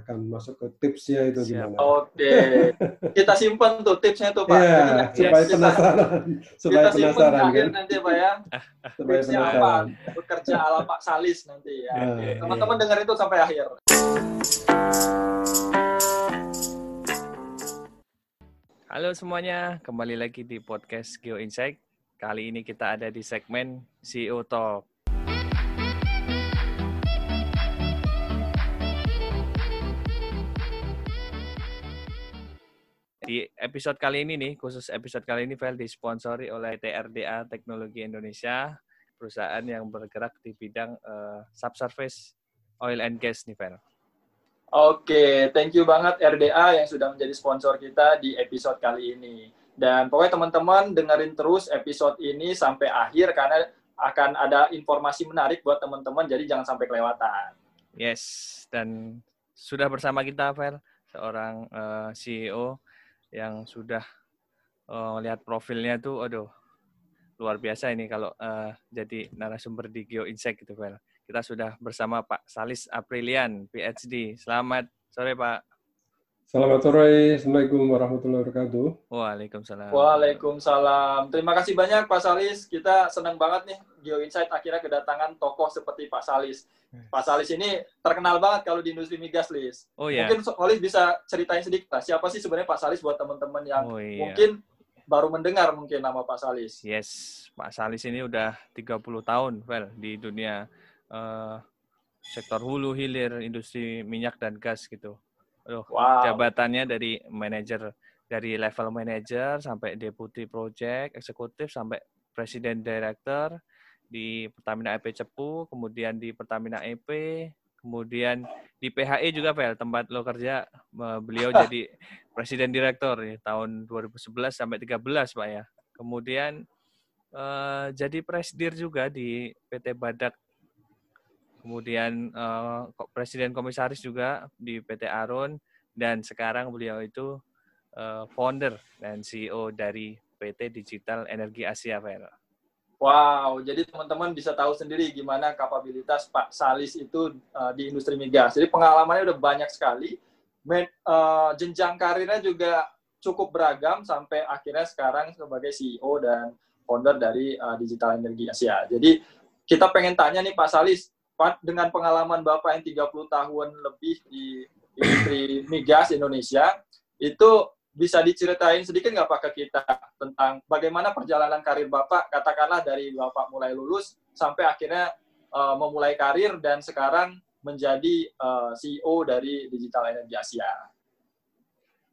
akan masuk ke tipsnya itu Siap. gimana. Oke, kita simpan tuh tipsnya tuh Pak. Iya, Jadi, supaya kita- penasaran, supaya kita penasaran kan, nanti Pak ya. supaya Tipsnya apa? penasaran. Bekerja ala Pak Salis nanti ya. Nah, Oke. Teman-teman dengar itu sampai akhir. Halo semuanya, kembali lagi di podcast Geo Insight. Kali ini kita ada di segmen CEO Talk. Di episode kali ini nih, khusus episode kali ini Vel disponsori oleh TRDA Teknologi Indonesia, perusahaan yang bergerak di bidang eh, subsurface oil and gas nih Vel. Oke, thank you banget RDA yang sudah menjadi sponsor kita di episode kali ini. Dan pokoknya teman-teman dengerin terus episode ini sampai akhir karena akan ada informasi menarik buat teman-teman, jadi jangan sampai kelewatan. Yes, dan sudah bersama kita, Vel, seorang eh, CEO yang sudah eh, lihat profilnya tuh, aduh, luar biasa ini kalau eh, jadi narasumber di Geo Insight gitu, Vel. Kita sudah bersama Pak Salis Aprilian, PhD. Selamat sore, Pak. Selamat sore, Assalamualaikum warahmatullahi wabarakatuh. Waalaikumsalam. Waalaikumsalam. Terima kasih banyak Pak Salis. Kita senang banget nih Geo Insight akhirnya kedatangan tokoh seperti Pak Salis. Pak Salis ini terkenal banget kalau di industri migas, Lis. Oh ya. Mungkin Olis bisa ceritain sedikit lah, siapa sih sebenarnya Pak Salis buat teman-teman yang Oh iya. mungkin baru mendengar mungkin nama Pak Salis. Yes, Pak Salis ini udah 30 tahun, Vel, di dunia eh, sektor hulu hilir industri minyak dan gas gitu. Aduh, Wow. jabatannya dari manajer dari level manager sampai deputy project eksekutif sampai presiden director di Pertamina EP Cepu, kemudian di Pertamina EP, kemudian di PHE juga Vel, tempat lo kerja beliau jadi presiden direktur ya, tahun 2011 sampai 13 Pak ya. Kemudian eh, jadi presidir juga di PT Badak. Kemudian eh, presiden komisaris juga di PT Arun dan sekarang beliau itu eh, founder dan CEO dari PT Digital Energi Asia Vel. Wow, jadi teman-teman bisa tahu sendiri gimana kapabilitas Pak Salis itu uh, di industri migas. Jadi pengalamannya udah banyak sekali. Men, uh, jenjang karirnya juga cukup beragam sampai akhirnya sekarang sebagai CEO dan founder dari uh, Digital Energi Asia. Jadi kita pengen tanya nih Pak Salis, Pak, dengan pengalaman Bapak yang 30 tahun lebih di industri migas Indonesia, itu bisa diceritain sedikit nggak Pak ke kita tentang bagaimana perjalanan karir Bapak, katakanlah dari Bapak mulai lulus sampai akhirnya uh, memulai karir dan sekarang menjadi uh, CEO dari Digital Energy Asia.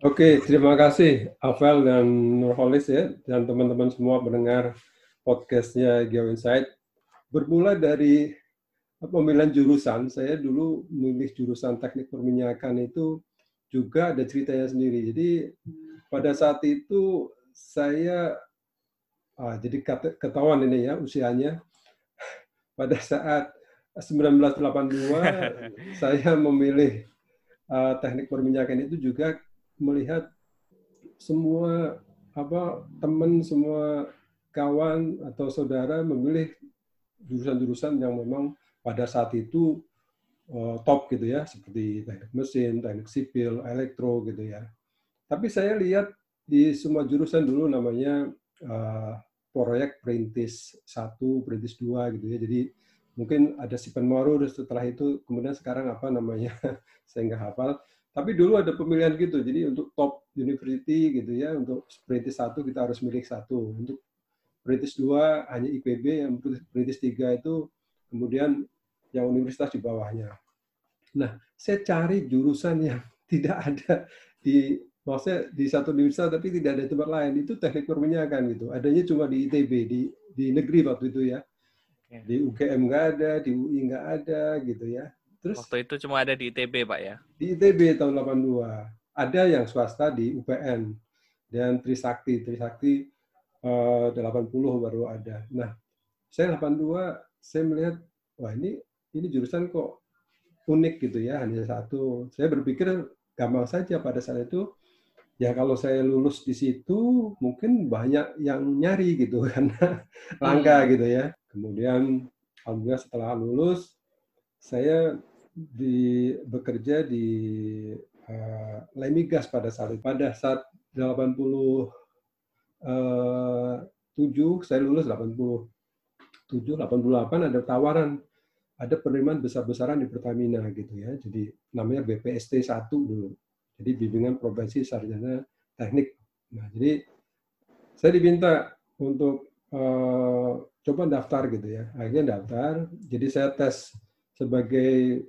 Oke, terima kasih Avel dan Nurholis ya, dan teman-teman semua mendengar podcastnya Geo Insight. Bermula dari pemilihan jurusan, saya dulu memilih jurusan teknik perminyakan itu juga ada ceritanya sendiri. Jadi pada saat itu saya, ah, jadi ketahuan ini ya usianya, pada saat 1982 saya memilih uh, teknik perminyakan itu juga melihat semua apa teman semua kawan atau saudara memilih jurusan-jurusan yang memang pada saat itu uh, top gitu ya seperti teknik mesin, teknik sipil, elektro gitu ya. Tapi saya lihat di semua jurusan dulu namanya uh, proyek perintis satu, perintis dua gitu ya. Jadi mungkin ada Sipen Maru setelah itu kemudian sekarang apa namanya saya nggak hafal tapi dulu ada pemilihan gitu jadi untuk top university gitu ya untuk perintis satu kita harus milih satu untuk perintis dua hanya IPB yang perintis tiga itu kemudian yang universitas di bawahnya nah saya cari jurusan yang tidak ada di maksudnya di satu universitas tapi tidak ada tempat lain itu teknik perminyakan gitu adanya cuma di ITB di di negeri waktu itu ya di UGM nggak ada, di UI nggak ada gitu ya. Terus Waktu itu cuma ada di ITB, Pak ya. di ITB tahun 82 ada yang swasta di UPN dan Trisakti, Trisakti eh, 80 baru ada. Nah, saya 82 saya melihat wah ini ini jurusan kok unik gitu ya, hanya satu. Saya berpikir gampang saja pada saat itu ya kalau saya lulus di situ mungkin banyak yang nyari gitu karena langka gitu ya. Kemudian alhamdulillah setelah lulus saya di bekerja di uh, Lemigas pada saat itu. Pada saat 87 uh, saya lulus 87 88 ada tawaran ada penerimaan besar-besaran di Pertamina gitu ya. Jadi namanya BPST 1 dulu. Jadi bimbingan profesi sarjana teknik. Nah, jadi saya diminta untuk uh, coba daftar gitu ya. Akhirnya daftar. Jadi saya tes sebagai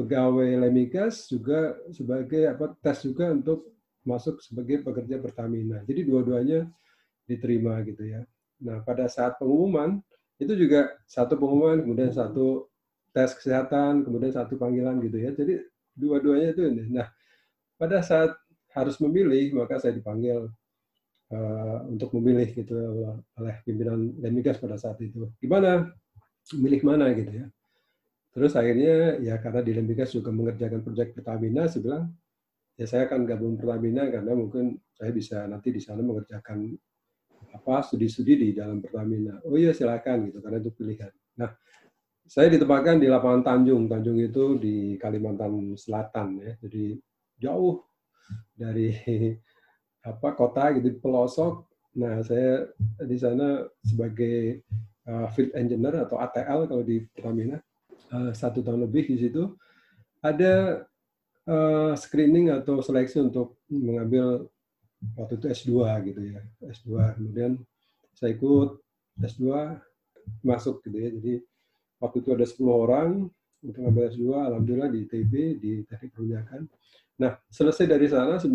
pegawai Lemigas juga sebagai apa tes juga untuk masuk sebagai pekerja Pertamina. Jadi dua-duanya diterima gitu ya. Nah, pada saat pengumuman itu juga satu pengumuman, kemudian satu tes kesehatan, kemudian satu panggilan gitu ya. Jadi dua-duanya itu ini. Nah, pada saat harus memilih, maka saya dipanggil uh, untuk memilih gitu oleh pimpinan Lemigas pada saat itu. Gimana? Milih mana gitu ya. Terus akhirnya ya karena di Lembigas juga mengerjakan proyek Pertamina, saya bilang ya saya akan gabung Pertamina karena mungkin saya bisa nanti di sana mengerjakan apa studi-studi di dalam Pertamina. Oh iya silakan gitu karena itu pilihan. Nah saya ditempatkan di lapangan Tanjung. Tanjung itu di Kalimantan Selatan ya, jadi jauh dari apa kota gitu pelosok. Nah saya di sana sebagai uh, field engineer atau ATL kalau di Pertamina uh, satu tahun lebih di situ ada uh, screening atau seleksi untuk mengambil waktu itu S2 gitu ya S2 kemudian saya ikut S2 masuk gitu ya. Jadi waktu itu ada 10 orang untuk ngambil S2 alhamdulillah di ITB di teknik perunjakan nah selesai dari sana 93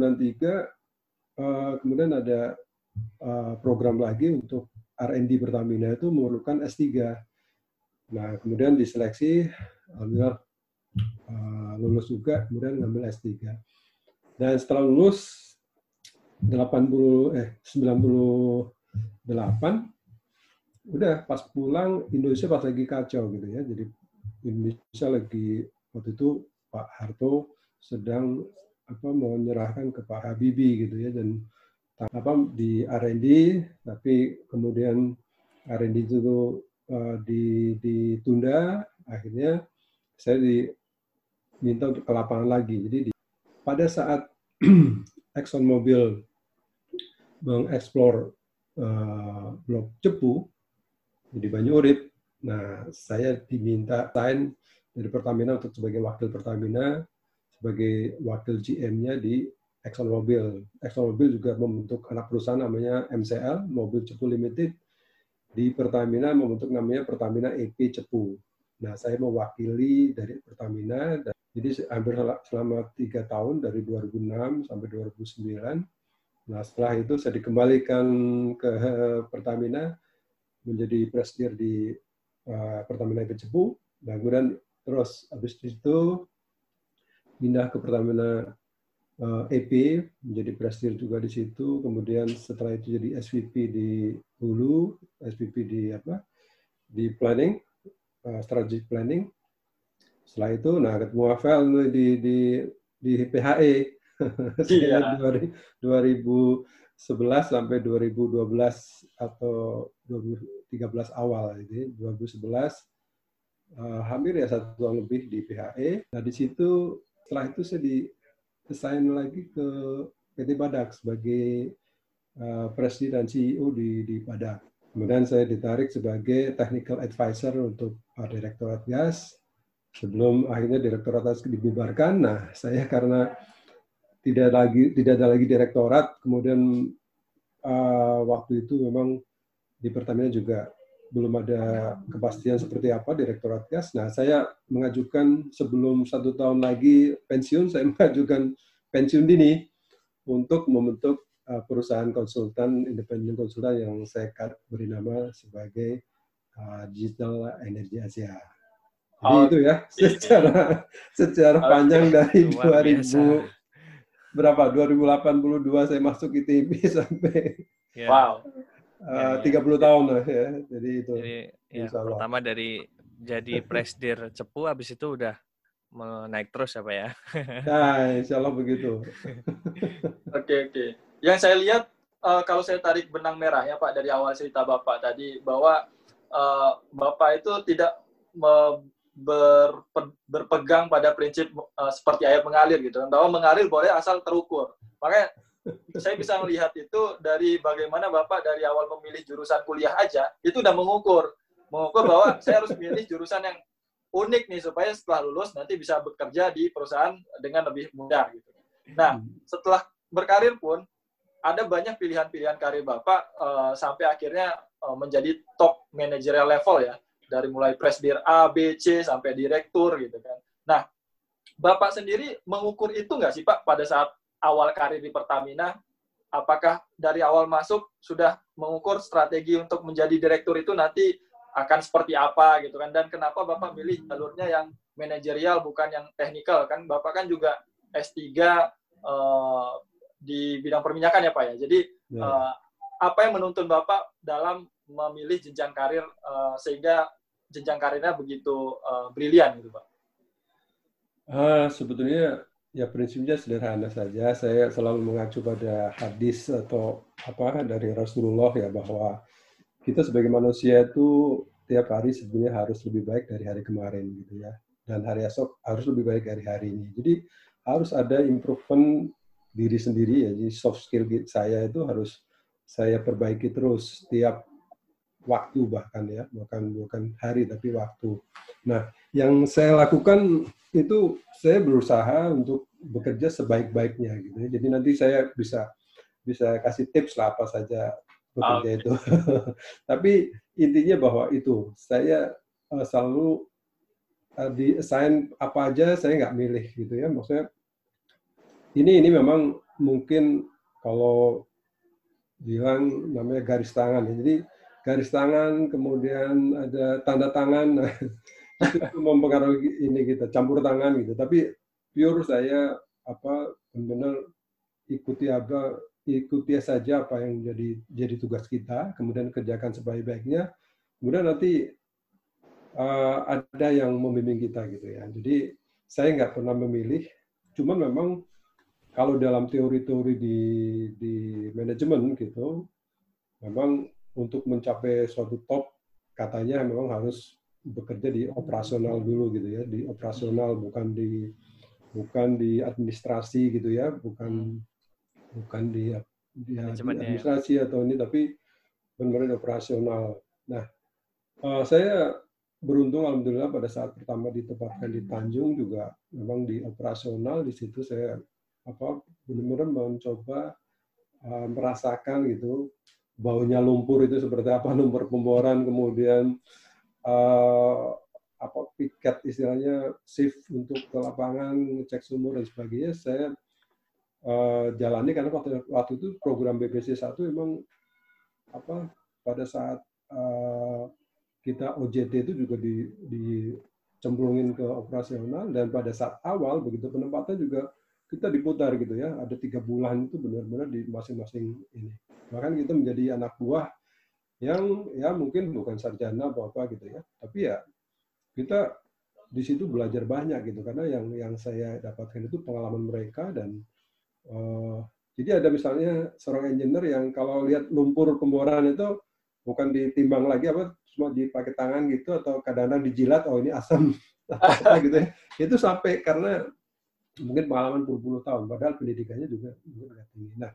uh, kemudian ada uh, program lagi untuk R&D Pertamina itu memerlukan S3 Nah, kemudian diseleksi, alhamdulillah uh, lulus juga, kemudian ngambil S3. Dan setelah lulus 80 eh 98 udah pas pulang Indonesia pas lagi kacau gitu ya. Jadi Indonesia lagi waktu itu Pak Harto sedang apa mau menyerahkan ke Pak Habibie gitu ya dan apa di R&D tapi kemudian R&D itu uh, ditunda, akhirnya saya diminta untuk ke lapangan lagi. Jadi di, pada saat Exxon Mobil mengeksplor uh, blok Cepu di Banyurit, nah saya diminta sign dari Pertamina untuk sebagai wakil Pertamina, sebagai wakil GM-nya di Exxon Mobil. Exxon Mobil juga membentuk anak perusahaan namanya MCL, Mobil Cepu Limited, di Pertamina membentuk namanya Pertamina EP Cepu. Nah, saya mewakili dari Pertamina. Jadi hampir selama tiga tahun dari 2006 sampai 2009. Nah, setelah itu saya dikembalikan ke Pertamina menjadi presidir di uh, Pertamina EP Cepu. Dan kemudian terus habis itu pindah ke Pertamina EP eh, e menjadi presidir juga di situ. Kemudian setelah itu jadi SVP di Hulu, SVP di apa? Di planning, uh, strategic planning. Setelah itu, nah ketemu Avel di di di PHE. Iya. 2011 sampai 2012 atau 2013 awal ini 2011 uh, hampir ya satu tahun lebih di PHE. Nah di situ setelah itu saya di assign lagi ke PT Badak sebagai uh, presiden dan CEO di, di Badak. Kemudian saya ditarik sebagai technical advisor untuk Direktorat Gas. Sebelum akhirnya Direktorat dibubarkan, nah saya karena tidak lagi tidak ada lagi direktorat, kemudian uh, waktu itu memang di Pertamina juga belum ada kepastian seperti apa direktorat gas. Nah, saya mengajukan sebelum satu tahun lagi pensiun, saya mengajukan pensiun dini untuk membentuk uh, perusahaan konsultan independen konsultan yang saya beri nama sebagai uh, Digital Energy Asia. Oh, itu ya secara secara okay. panjang dari Luar 2000 biasa. berapa 2082 saya masuk ITB sampai yeah. wow Uh, ya, 30 ya. tahun lah ya. Jadi itu. Jadi ya, pertama dari jadi presdir Cepu habis itu udah naik terus apa ya? Nah, insya Allah begitu. Oke, oke. Yang saya lihat uh, kalau saya tarik benang merah ya Pak dari awal cerita Bapak tadi bahwa uh, Bapak itu tidak me ber, berpegang pada prinsip uh, seperti air mengalir gitu kan bahwa mengalir boleh asal terukur. Makanya saya bisa melihat itu dari bagaimana Bapak dari awal memilih jurusan kuliah aja itu udah mengukur mengukur bahwa saya harus memilih jurusan yang unik nih supaya setelah lulus nanti bisa bekerja di perusahaan dengan lebih mudah gitu. Nah, setelah berkarir pun ada banyak pilihan-pilihan karir Bapak uh, sampai akhirnya uh, menjadi top managerial level ya. Dari mulai presidir A, B, C sampai direktur gitu kan. Nah, Bapak sendiri mengukur itu nggak sih Pak pada saat awal karir di Pertamina? Apakah dari awal masuk sudah mengukur strategi untuk menjadi direktur itu nanti akan seperti apa gitu kan? Dan kenapa Bapak milih jalurnya yang manajerial bukan yang teknikal kan? Bapak kan juga S3 uh, di bidang perminyakan ya Pak ya. Jadi ya. Uh, apa yang menuntun Bapak dalam memilih jenjang karir uh, sehingga jenjang karirnya begitu uh, brilian gitu Pak? Uh, sebetulnya ya prinsipnya sederhana saja. Saya selalu mengacu pada hadis atau apa dari Rasulullah ya bahwa kita sebagai manusia itu tiap hari sebenarnya harus lebih baik dari hari kemarin gitu ya. Dan hari esok harus lebih baik dari hari ini. Jadi harus ada improvement diri sendiri ya. Jadi soft skill saya itu harus saya perbaiki terus setiap waktu bahkan ya, bukan bukan hari tapi waktu. Nah, yang saya lakukan itu saya berusaha untuk bekerja sebaik-baiknya gitu ya. Jadi nanti saya bisa bisa kasih tips lah apa saja bekerja okay. itu. tapi intinya bahwa itu saya uh, selalu uh, di assign apa aja saya nggak milih gitu ya. Maksudnya ini ini memang mungkin kalau bilang namanya garis tangan ya. Jadi garis tangan kemudian ada tanda tangan itu mempengaruhi ini kita campur tangan gitu. Tapi pure saya apa benar-benar ikuti apa ikuti saja apa yang jadi jadi tugas kita, kemudian kerjakan sebaik-baiknya. Kemudian nanti uh, ada yang membimbing kita gitu ya. Jadi saya nggak pernah memilih, cuman memang kalau dalam teori-teori di, di manajemen gitu, memang untuk mencapai suatu top katanya memang harus bekerja di operasional dulu gitu ya, di operasional bukan di bukan di administrasi gitu ya, bukan bukan di, di, di ya. administrasi ya. atau ini tapi benar-benar operasional. Nah, uh, saya beruntung alhamdulillah pada saat pertama ditempatkan di Tanjung juga memang di operasional di situ saya apa benar-benar mencoba uh, merasakan gitu baunya lumpur itu seperti apa lumpur pemboran kemudian uh, apa piket istilahnya shift untuk ke lapangan cek sumur dan sebagainya. Saya uh, jalani karena waktu waktu itu program BPC 1 memang apa pada saat uh, kita OJT itu juga di, dicemplungin ke operasional dan pada saat awal begitu penempatan juga kita diputar gitu ya. Ada tiga bulan itu benar-benar di masing-masing ini. Bahkan kita menjadi anak buah yang ya mungkin bukan sarjana apa apa gitu ya. Tapi ya kita di situ belajar banyak gitu. Karena yang yang saya dapatkan itu pengalaman mereka dan uh, jadi ada misalnya seorang engineer yang kalau lihat lumpur pemboran itu bukan ditimbang lagi apa cuma dipakai tangan gitu atau kadang-kadang dijilat oh ini asam gitu ya. Itu sampai karena mungkin pengalaman puluh-puluh tahun, padahal pendidikannya juga juga tinggi. Nah,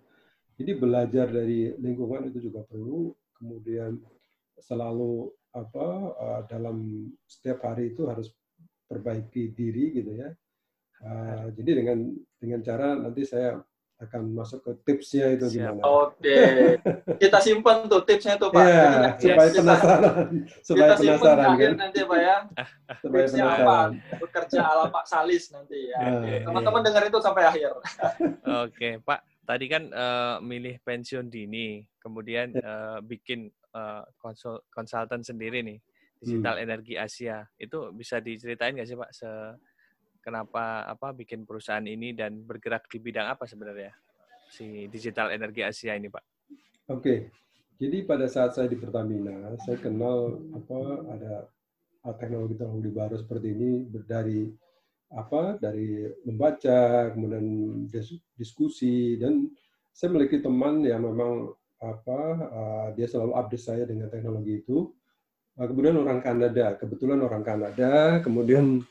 jadi belajar dari lingkungan itu juga perlu, kemudian selalu apa uh, dalam setiap hari itu harus perbaiki diri gitu ya. Uh, jadi dengan dengan cara nanti saya akan masuk ke tipsnya itu Siap. gimana. Oke, kita simpan tuh tipsnya tuh Pak. Ya, supaya kita, penasaran, supaya kita penasaran kan. nanti Pak ya. supaya tipsnya penasaran. apa? Bekerja ala Pak Salis nanti ya. Teman-teman dengar itu sampai akhir. Oke, Pak. Tadi kan uh, milih pensiun dini, kemudian uh, bikin uh, konsul, konsultan sendiri nih, Digital hmm. Energi Asia. Itu bisa diceritain nggak sih Pak? Se kenapa apa bikin perusahaan ini dan bergerak di bidang apa sebenarnya si Digital Energi Asia ini, Pak? Oke. Jadi pada saat saya di Pertamina, saya kenal apa ada teknologi-teknologi baru seperti ini dari apa dari membaca, kemudian diskusi dan saya memiliki teman yang memang apa uh, dia selalu update saya dengan teknologi itu. uh, kemudian orang Kanada, kebetulan orang Kanada, kemudian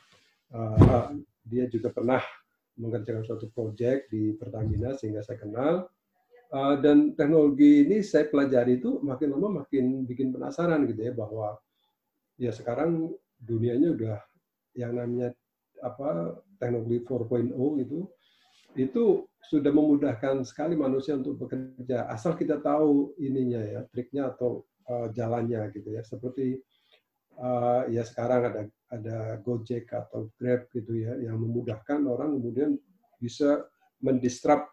uh, dia juga pernah mengerjakan suatu proyek di Pertamina sehingga saya kenal. Uh, dan teknologi ini saya pelajari itu makin lama makin bikin penasaran gitu ya bahwa ya sekarang dunianya udah yang namanya apa teknologi 4.0 itu itu sudah memudahkan sekali manusia untuk bekerja asal kita tahu ininya ya triknya atau uh, jalannya gitu ya seperti uh, ya sekarang ada ada Gojek atau Grab gitu ya yang memudahkan orang kemudian bisa mendistrap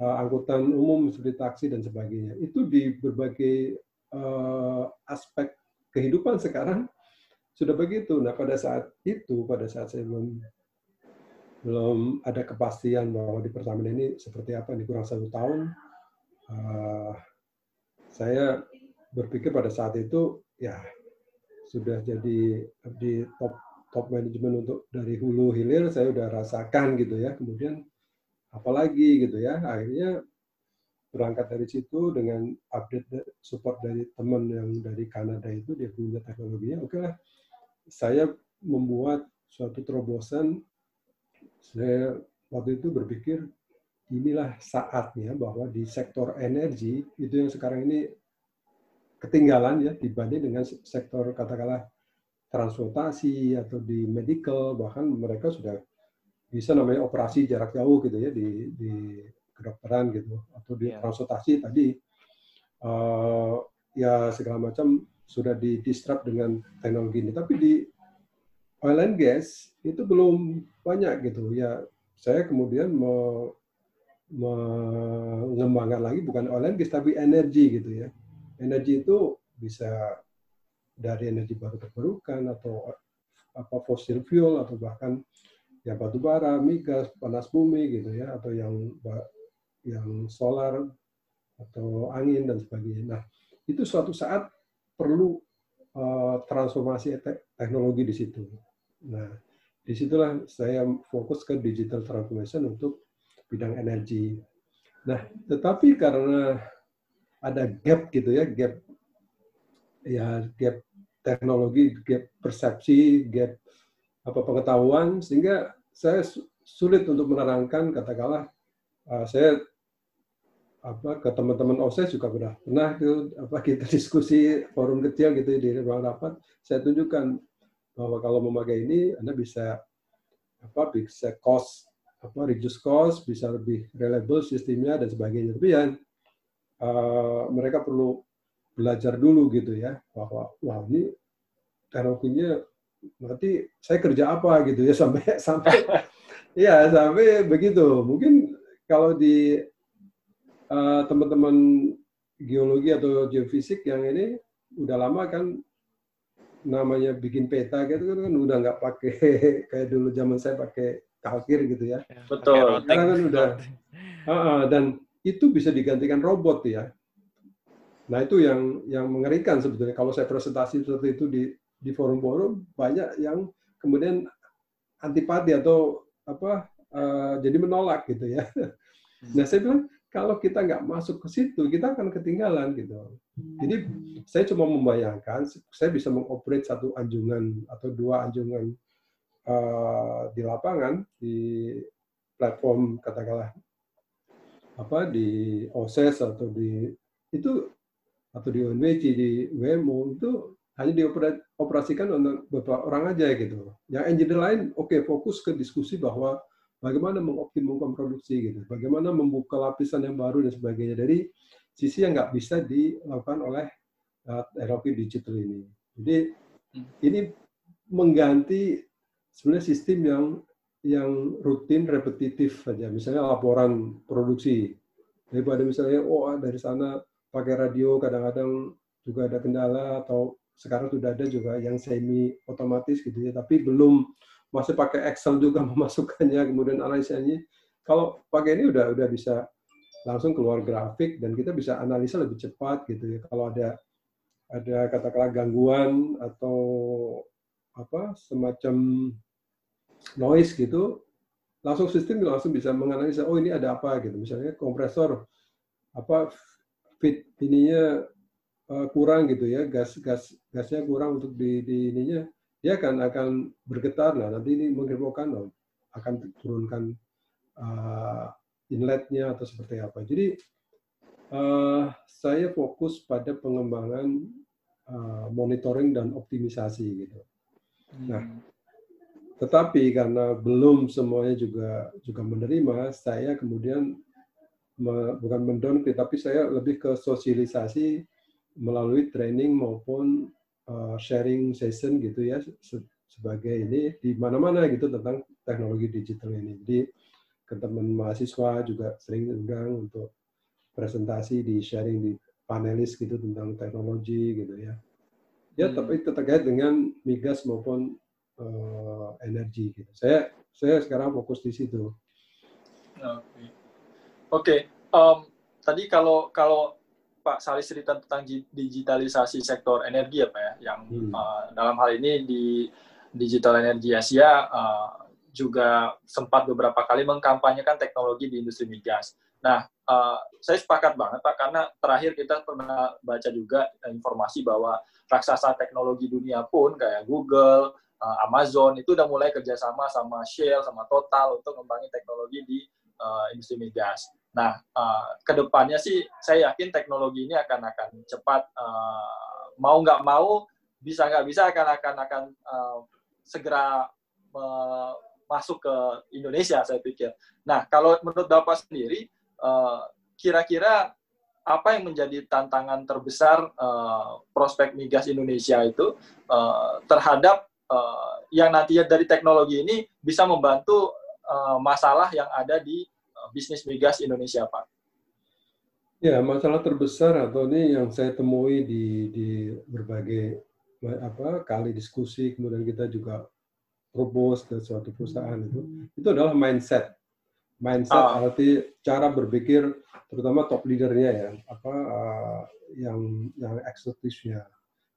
uh, angkutan umum seperti taksi dan sebagainya itu di berbagai uh, aspek kehidupan sekarang sudah begitu. Nah pada saat itu pada saat saya belum belum ada kepastian bahwa di Pertamina ini seperti apa di kurang satu tahun uh, saya berpikir pada saat itu ya sudah jadi di top top manajemen untuk dari hulu hilir saya udah rasakan gitu ya. Kemudian apalagi gitu ya akhirnya berangkat dari situ dengan update support dari teman yang dari Kanada itu dia punya teknologinya oke lah. Saya membuat suatu terobosan. Saya waktu itu berpikir inilah saatnya bahwa di sektor energi itu yang sekarang ini ketinggalan ya dibanding dengan sektor katakanlah transportasi atau di medical bahkan mereka sudah bisa namanya operasi jarak jauh gitu ya di, di kedokteran gitu atau di yeah. transportasi tadi. Uh, ya segala macam sudah di disrupt dengan teknologi ini. Tapi di oil and gas itu belum banyak gitu ya. Saya kemudian mau mengembangkan lagi bukan oil and gas tapi energi gitu ya energi itu bisa dari energi baru terbarukan atau apa fosil fuel atau bahkan ya batu bara, migas, panas bumi gitu ya atau yang yang solar atau angin dan sebagainya. Nah, itu suatu saat perlu uh, transformasi teknologi di situ. Nah, di situlah saya fokus ke digital transformation untuk bidang energi. Nah, tetapi karena ada gap gitu ya, gap ya gap teknologi, gap persepsi, gap apa pengetahuan sehingga saya sulit untuk menerangkan katakanlah uh, saya apa ke teman-teman OSES juga sudah pernah itu apa kita diskusi forum kecil gitu di ruang rapat saya tunjukkan bahwa kalau memakai ini Anda bisa apa bisa cost apa reduce cost, bisa lebih reliable sistemnya dan sebagainya. Tapi yang uh, mereka perlu belajar dulu gitu ya bahwa wah ini teknologinya nanti saya kerja apa gitu ya sampai sampai ya sampai begitu. Mungkin kalau di uh, teman-teman geologi atau geofisik yang ini udah lama kan namanya bikin peta gitu kan, kan udah nggak pakai kayak dulu zaman saya pakai kalkir gitu ya. ya Betul. Sekarang kan udah uh, uh, dan itu bisa digantikan robot ya. Nah itu yang yang mengerikan sebetulnya kalau saya presentasi seperti itu di di forum-forum banyak yang kemudian antipati atau apa uh, jadi menolak gitu ya. Nah saya bilang kalau kita nggak masuk ke situ, kita akan ketinggalan gitu. Jadi saya cuma membayangkan, saya bisa mengoperate satu anjungan atau dua anjungan uh, di lapangan di platform katakanlah apa di OSES atau di itu atau di ONWC di WMO itu hanya dioperasikan untuk beberapa orang aja gitu. Yang engineer lain oke okay, fokus ke diskusi bahwa bagaimana mengoptimalkan produksi gitu, bagaimana membuka lapisan yang baru dan sebagainya dari sisi yang nggak bisa dilakukan oleh uh, digital ini. Jadi hmm. ini mengganti sebenarnya sistem yang yang rutin repetitif saja, misalnya laporan produksi daripada misalnya oh ah, dari sana pakai radio kadang-kadang juga ada kendala atau sekarang sudah ada juga yang semi otomatis gitu ya, tapi belum masih pakai Excel juga memasukkannya, kemudian analisanya. Kalau pakai ini udah udah bisa langsung keluar grafik dan kita bisa analisa lebih cepat gitu ya. Kalau ada ada katakanlah gangguan atau apa semacam noise gitu, langsung sistem langsung bisa menganalisa oh ini ada apa gitu. Misalnya kompresor apa fit ininya uh, kurang gitu ya gas gas gasnya kurang untuk di, di ininya dia akan akan bergetar nah nanti ini menghebohkan loh akan turunkan uh, inletnya atau seperti apa jadi uh, saya fokus pada pengembangan uh, monitoring dan optimisasi gitu nah hmm. Tetapi karena belum semuanya juga juga menerima, saya kemudian me, bukan mendowngrade, tapi saya lebih ke sosialisasi melalui training maupun uh, sharing session gitu ya se, sebagai ini di mana-mana gitu tentang teknologi digital ini. Jadi ke teman mahasiswa juga sering undang untuk presentasi di sharing di panelis gitu tentang teknologi gitu ya. Ya, hmm. tapi terkait dengan migas maupun uh, energi gitu. Saya saya sekarang fokus di situ. Oke, okay. okay. um, tadi kalau kalau Pak Salis cerita tentang digitalisasi sektor energi ya Pak ya, yang hmm. uh, dalam hal ini di Digital Energi Asia uh, juga sempat beberapa kali mengkampanyekan teknologi di industri migas. Nah, uh, saya sepakat banget Pak karena terakhir kita pernah baca juga informasi bahwa raksasa teknologi dunia pun kayak Google, uh, Amazon itu udah mulai kerjasama sama Shell, sama Total untuk membangun teknologi di uh, industri migas. Nah, uh, ke depannya sih saya yakin teknologi ini akan akan cepat uh, mau nggak mau bisa nggak bisa akan akan akan uh, segera uh, masuk ke Indonesia saya pikir. Nah, kalau menurut Bapak sendiri kira-kira apa yang menjadi tantangan terbesar prospek migas Indonesia itu terhadap uh, yang nantinya dari teknologi ini bisa membantu uh, masalah yang ada di uh, bisnis migas Indonesia, Pak? Ya, masalah terbesar atau ini yang saya temui di, di berbagai apa kali diskusi, kemudian kita juga propose ke suatu perusahaan itu, itu adalah mindset. Mindset ah. arti cara berpikir, terutama top leadernya ya, apa uh, yang yang eksekutifnya.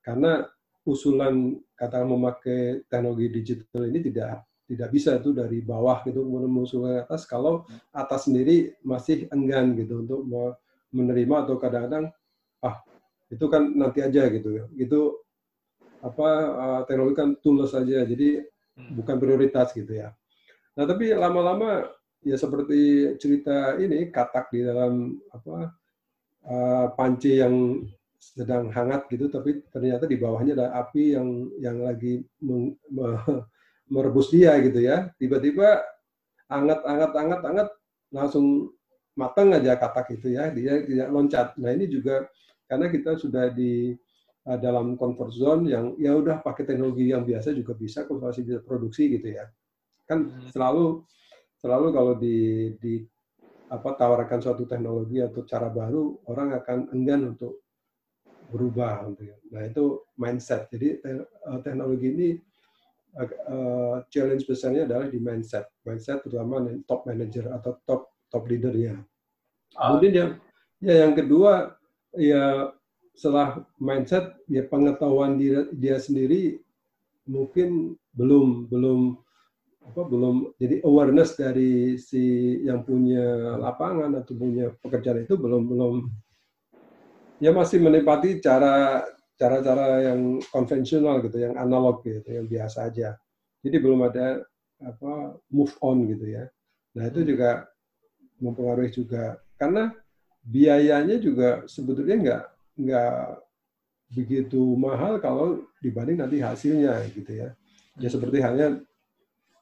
Karena usulan kata memakai teknologi digital ini tidak tidak bisa itu dari bawah gitu menuju ke atas. Kalau atas sendiri masih enggan gitu untuk menerima atau kadang-kadang ah itu kan nanti aja gitu. Ya itu apa uh, teknologi kan tools saja jadi hmm. bukan prioritas gitu ya. Nah tapi lama-lama ya seperti cerita ini katak di dalam apa uh, panci yang sedang hangat gitu tapi ternyata di bawahnya ada api yang yang lagi meng, me, merebus dia gitu ya. Tiba-tiba anget anget anget anget langsung matang aja katak itu ya. Dia tidak loncat. Nah ini juga karena kita sudah di uh, dalam comfort zone yang ya udah pakai teknologi yang biasa juga bisa masih bisa produksi gitu ya. Kan hmm. selalu selalu kalau di di apa tawarkan suatu teknologi atau cara baru orang akan enggan untuk berubah gitu ya. Nah itu mindset. Jadi eh, teknologi ini uh, challenge besarnya adalah di mindset. Mindset terutama top manager atau top top leadernya. Ah. Kemudian yang ya yang kedua ya setelah mindset ya pengetahuan dia, dia sendiri mungkin belum belum apa belum jadi awareness dari si yang punya lapangan atau punya pekerjaan itu belum belum ya masih menikmati cara cara-cara yang konvensional gitu, yang analog gitu, yang biasa aja. Jadi belum ada apa move on gitu ya. Nah itu juga mempengaruhi juga karena biayanya juga sebetulnya nggak nggak begitu mahal kalau dibanding nanti hasilnya gitu ya. Ya seperti halnya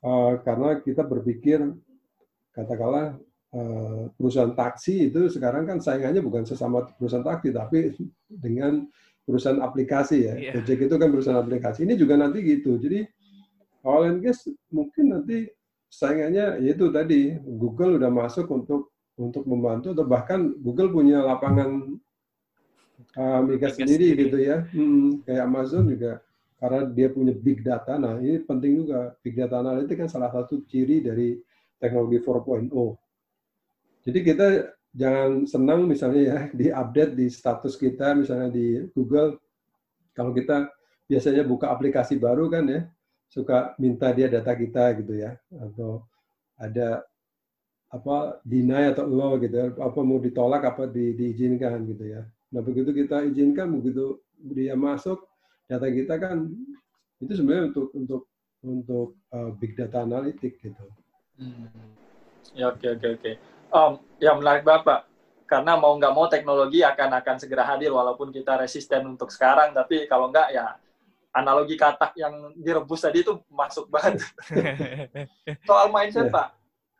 uh, karena kita berpikir katakanlah perusahaan taksi itu sekarang kan saingannya bukan sesama perusahaan taksi tapi dengan perusahaan aplikasi ya. Yeah. Gojek itu kan perusahaan aplikasi. Ini juga nanti gitu. Jadi oil and gas mungkin nanti saingannya yaitu tadi Google udah masuk untuk untuk membantu atau bahkan Google punya lapangan uh, migas sendiri, sendiri gitu ya. Hmm, kayak Amazon juga karena dia punya big data. Nah, ini penting juga big data analytics kan salah satu ciri dari teknologi 4.0 jadi kita jangan senang misalnya ya di update di status kita misalnya di Google kalau kita biasanya buka aplikasi baru kan ya suka minta dia data kita gitu ya atau ada apa deny atau low gitu ya, apa mau ditolak apa di, diizinkan gitu ya Nah begitu kita izinkan, begitu dia masuk, data kita kan itu sebenarnya untuk untuk untuk uh, big data analitik gitu. Hmm. Ya oke oke oke. Um, ya menarik bapak. Karena mau nggak mau teknologi akan akan segera hadir walaupun kita resisten untuk sekarang, tapi kalau nggak ya analogi katak yang direbus tadi itu masuk banget. Soal mindset yeah. pak,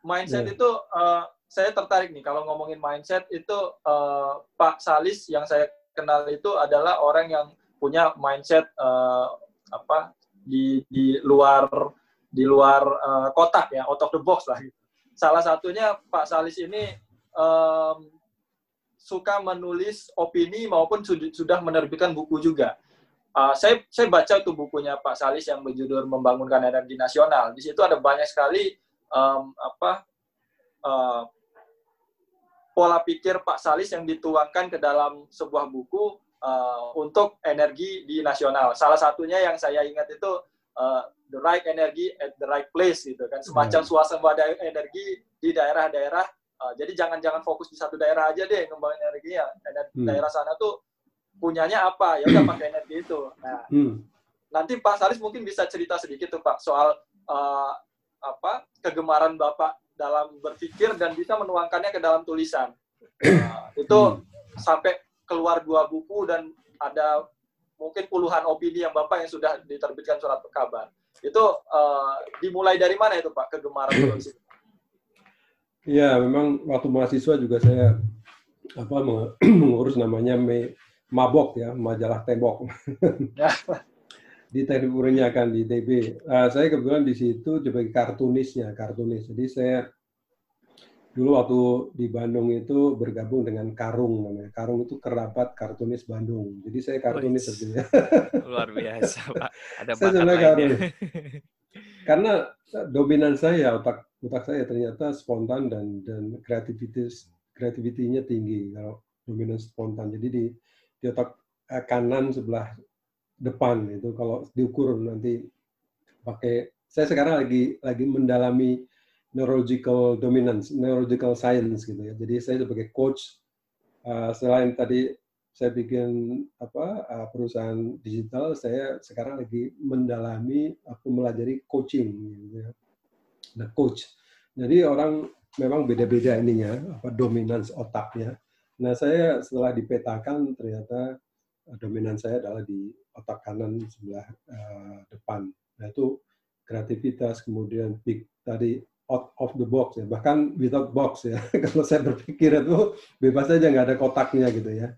mindset yeah. itu uh, saya tertarik nih kalau ngomongin mindset itu uh, Pak Salis yang saya kenal itu adalah orang yang punya mindset uh, apa di di luar di luar uh, kotak ya out of the box lah gitu. Salah satunya Pak Salis ini um, suka menulis opini maupun sudah menerbitkan buku juga uh, saya saya baca tuh bukunya Pak Salis yang berjudul membangunkan energi nasional di situ ada banyak sekali um, apa uh, pola pikir Pak Salis yang dituangkan ke dalam sebuah buku uh, untuk energi di nasional. Salah satunya yang saya ingat itu uh, the right energy at the right place gitu kan, semacam hmm. suasana energi di daerah-daerah. Uh, jadi jangan-jangan fokus di satu daerah aja deh ngembangin energinya. Energi hmm. daerah sana tuh punyanya apa? Ya udah pakai energi itu. Nah, hmm. nanti Pak Salis mungkin bisa cerita sedikit tuh Pak soal uh, apa kegemaran Bapak dalam berpikir dan bisa menuangkannya ke dalam tulisan. Uh, itu hmm. sampai keluar dua buku dan ada mungkin puluhan opini yang Bapak yang sudah diterbitkan surat kabar. Itu uh, dimulai dari mana itu Pak kegemaran menulis itu? Ya, memang waktu mahasiswa juga saya apa mengurus namanya me, Mabok ya, majalah Tembok. di teknik kan di DB. Uh, saya kebetulan di situ sebagai kartunisnya, kartunis. Jadi saya dulu waktu di Bandung itu bergabung dengan Karung namanya. Karung itu kerabat kartunis Bandung. Jadi saya kartunis sebetulnya. Luar biasa, Pak. Ada saya kartunis. Karena dominan saya otak otak saya ternyata spontan dan dan kreativitas kreativitinya tinggi kalau dominan spontan. Jadi di di otak eh, kanan sebelah depan itu kalau diukur nanti pakai saya sekarang lagi lagi mendalami neurological dominance, neurological science gitu ya. Jadi saya sebagai coach uh, selain tadi saya bikin apa uh, perusahaan digital, saya sekarang lagi mendalami aku melajari coaching gitu ya. Nah, coach. Jadi orang memang beda-beda ininya apa dominance otaknya. Nah, saya setelah dipetakan ternyata uh, dominan saya adalah di otak kanan sebelah uh, depan. Nah, itu kreativitas kemudian big tadi out of the box ya. Bahkan without box ya. Kalau saya berpikir itu bebas saja nggak ada kotaknya gitu ya.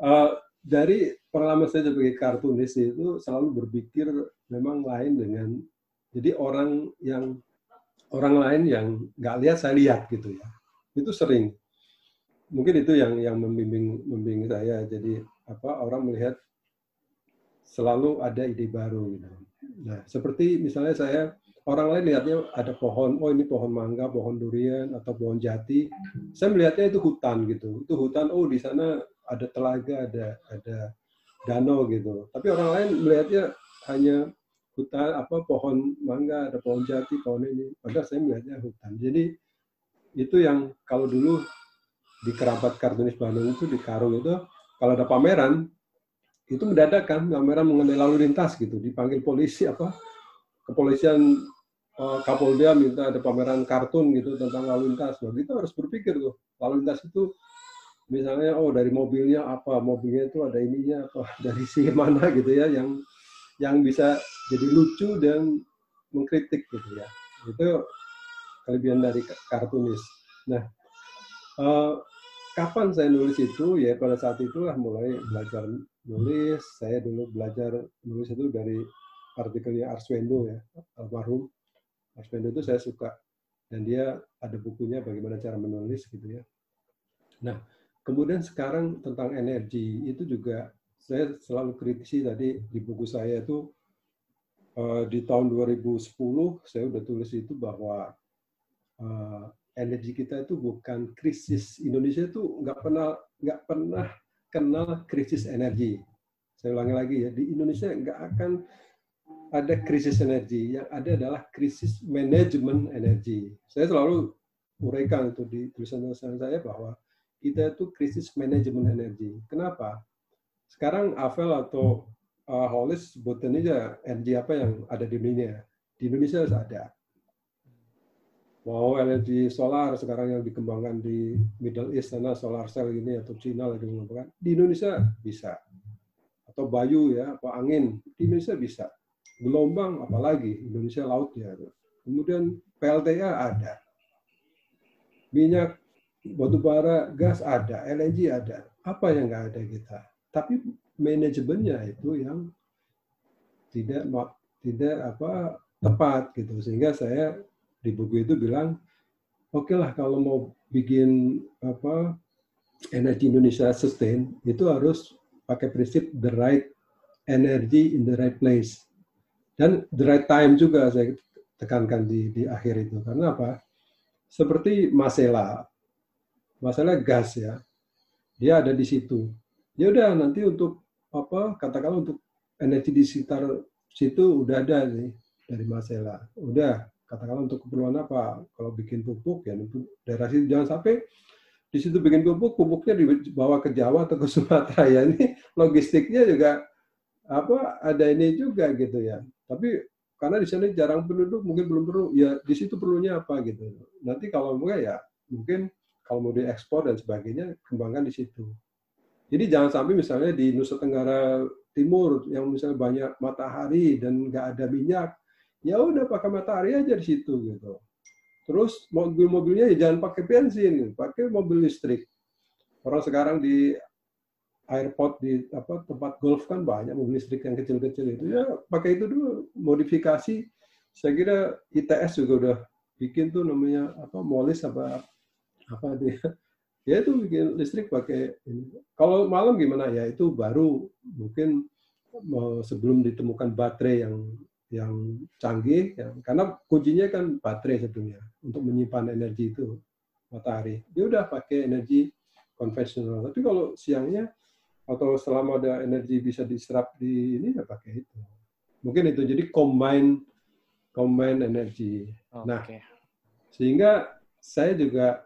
Uh, dari pengalaman saya sebagai kartunis itu selalu berpikir memang lain dengan jadi orang yang orang lain yang nggak lihat saya lihat gitu ya. Itu sering. Mungkin itu yang yang membimbing membimbing saya. Jadi apa orang melihat selalu ada ide baru gitu. Nah seperti misalnya saya orang lain lihatnya ada pohon, oh ini pohon mangga, pohon durian, atau pohon jati. Saya melihatnya itu hutan gitu. Itu hutan, oh di sana ada telaga, ada ada danau gitu. Tapi orang lain melihatnya hanya hutan apa pohon mangga, ada pohon jati, pohon ini. Padahal saya melihatnya hutan. Jadi itu yang kalau dulu di kerabat kartunis Bandung itu di Karung itu kalau ada pameran itu mendadak kan pameran mengenai lalu lintas gitu dipanggil polisi apa kepolisian Kapolda minta ada pameran kartun gitu tentang lalu lintas. Nah, kita harus berpikir tuh, lalu lintas itu misalnya oh dari mobilnya apa, mobilnya itu ada ininya apa, dari si mana gitu ya yang yang bisa jadi lucu dan mengkritik gitu ya. Itu kelebihan dari kartunis. Nah, uh, kapan saya nulis itu? Ya pada saat itulah mulai belajar nulis. Saya dulu belajar nulis itu dari artikelnya Arswendo ya, almarhum Arswendo itu saya suka dan dia ada bukunya bagaimana cara menulis gitu ya. Nah, kemudian sekarang tentang energi itu juga saya selalu kritisi tadi di buku saya itu uh, di tahun 2010 saya udah tulis itu bahwa uh, energi kita itu bukan krisis Indonesia itu nggak pernah nggak pernah kenal krisis energi. Saya ulangi lagi ya di Indonesia nggak akan ada krisis energi, yang ada adalah krisis manajemen energi. Saya selalu uraikan itu di tulisan-tulisan saya bahwa kita itu krisis manajemen energi. Kenapa? Sekarang Avel atau uh, Hollis sebutin aja energi apa yang ada di dunia. Di Indonesia ada. Mau energi solar sekarang yang dikembangkan di Middle East sana solar cell ini atau Cina lagi mengembangkan di Indonesia bisa atau bayu ya apa angin di Indonesia bisa gelombang apalagi Indonesia laut ya. Kemudian PLTA ada. Minyak batu bara gas ada LNG ada. Apa yang nggak ada kita? Tapi manajemennya itu yang tidak tidak apa tepat gitu. Sehingga saya di buku itu bilang oke okay lah kalau mau bikin apa energi Indonesia sustain itu harus pakai prinsip the right energy in the right place dan the right time juga saya tekankan di di akhir itu. Karena apa? Seperti Masela. Masalah gas ya. Dia ada di situ. Ya udah nanti untuk apa katakanlah untuk energi di sekitar situ udah ada nih dari Masela. Udah katakanlah untuk keperluan apa? Kalau bikin pupuk ya daerah situ. Jangan sampai di situ bikin pupuk pupuknya dibawa ke Jawa atau ke Sumatera. Ya ini logistiknya juga apa ada ini juga gitu ya tapi karena di sana jarang penduduk mungkin belum perlu ya di situ perlunya apa gitu nanti kalau enggak ya mungkin kalau mau diekspor dan sebagainya kembangkan di situ jadi jangan sampai misalnya di Nusa Tenggara Timur yang misalnya banyak matahari dan nggak ada minyak ya udah pakai matahari aja di situ gitu. Terus mobil-mobilnya ya jangan pakai bensin, pakai mobil listrik. Orang sekarang di airport di apa tempat golf kan banyak mobil listrik yang kecil-kecil itu ya pakai itu dulu modifikasi. Saya kira ITS juga udah bikin tuh namanya apa molis apa apa dia ya itu bikin listrik pakai ini. Kalau malam gimana ya itu baru mungkin sebelum ditemukan baterai yang yang canggih ya. karena kuncinya kan baterai sebetulnya untuk menyimpan energi itu matahari dia udah pakai energi konvensional tapi kalau siangnya atau selama ada energi bisa diserap di ini ya pakai itu. Mungkin itu. Jadi combine combine energi oh, nah okay. sehingga saya juga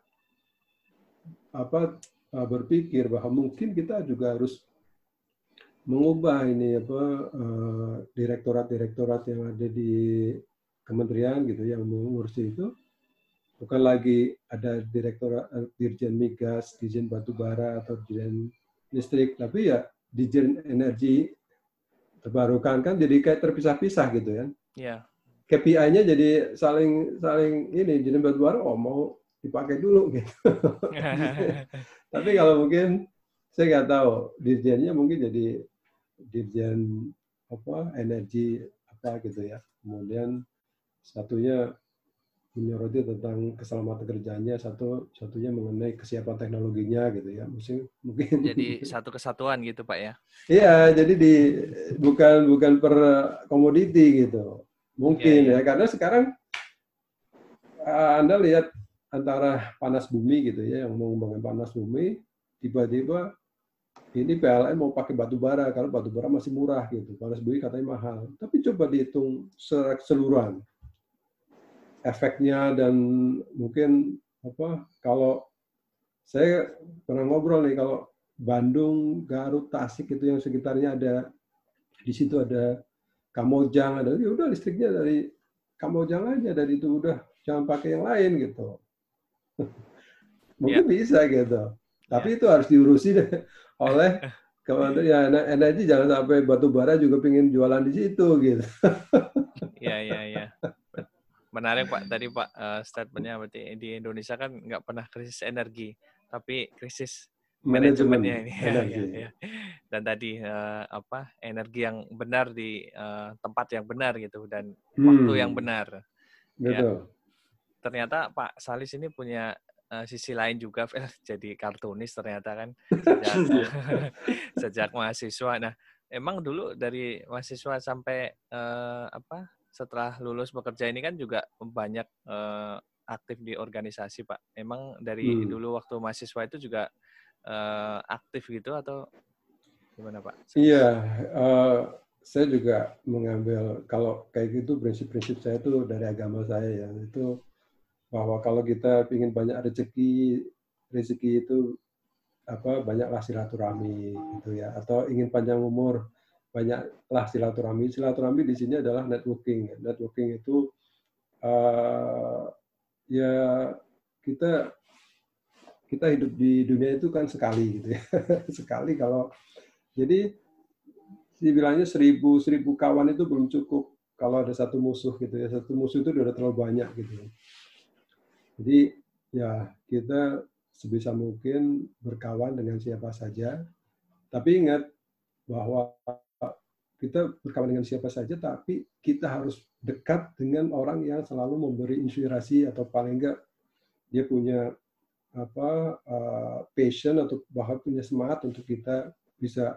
apa berpikir bahwa mungkin kita juga harus mengubah ini apa eh, direktorat-direktorat yang ada di kementerian gitu yang mengurusi itu. Bukan lagi ada direktorat eh, dirjen migas, dirjen batu bara atau dirjen listrik, tapi ya dirjen energi terbarukan kan jadi kayak terpisah-pisah gitu ya. Iya. KPI-nya jadi saling saling ini batu bara oh mau dipakai dulu gitu. tapi kalau mungkin saya nggak tahu dirjennya mungkin jadi dirjen apa energi apa gitu ya. Kemudian satunya menyoroti tentang keselamatan kerjanya, satu satunya mengenai kesiapan teknologinya gitu ya. Mungkin mungkin jadi satu kesatuan gitu Pak ya. Iya, jadi di bukan bukan per komoditi gitu. Mungkin ya, ya. ya karena sekarang Anda lihat antara panas bumi gitu ya yang mengembangkan panas bumi tiba-tiba ini PLN mau pakai batu bara kalau batu bara masih murah gitu. Panas bumi katanya mahal. Tapi coba dihitung secara keseluruhan. Efeknya dan mungkin apa kalau saya pernah ngobrol nih kalau Bandung, Garut, Tasik itu yang sekitarnya ada di situ ada Kamojang ada ya udah listriknya dari Kamojang aja dari itu udah jangan pakai yang lain gitu. Mungkin yeah. bisa gitu. Tapi yeah. itu harus diurusi deh oleh Kementerian ya, Energi jangan sampai batu bara juga pengen jualan di situ gitu. Iya iya iya. Menarik Pak tadi Pak uh, statementnya berarti di Indonesia kan nggak pernah krisis energi, tapi krisis manajemennya ini. Ya, ya, ya. Dan tadi uh, apa energi yang benar di uh, tempat yang benar gitu dan hmm. waktu yang benar. Ya. Betul. Ya. Ternyata Pak Salis ini punya uh, sisi lain juga jadi kartunis ternyata kan sejak, sejak mahasiswa. Nah, emang dulu dari mahasiswa sampai uh, apa setelah lulus bekerja ini kan juga banyak uh, aktif di organisasi, Pak. Emang dari hmm. dulu waktu mahasiswa itu juga uh, aktif gitu atau gimana, Pak? Iya, uh, saya juga mengambil kalau kayak gitu prinsip-prinsip saya itu dari agama saya ya itu bahwa kalau kita ingin banyak rezeki, rezeki itu apa banyaklah silaturahmi gitu ya atau ingin panjang umur banyaklah silaturahmi. Silaturahmi di sini adalah networking. Networking itu uh, ya kita kita hidup di dunia itu kan sekali gitu ya. Sekali kalau jadi dibilangnya seribu seribu kawan itu belum cukup kalau ada satu musuh gitu ya. Satu musuh itu udah terlalu banyak gitu. Jadi ya kita sebisa mungkin berkawan dengan siapa saja. Tapi ingat bahwa kita berkawan dengan siapa saja, tapi kita harus dekat dengan orang yang selalu memberi inspirasi atau paling enggak dia punya apa uh, passion atau bahkan punya semangat untuk kita bisa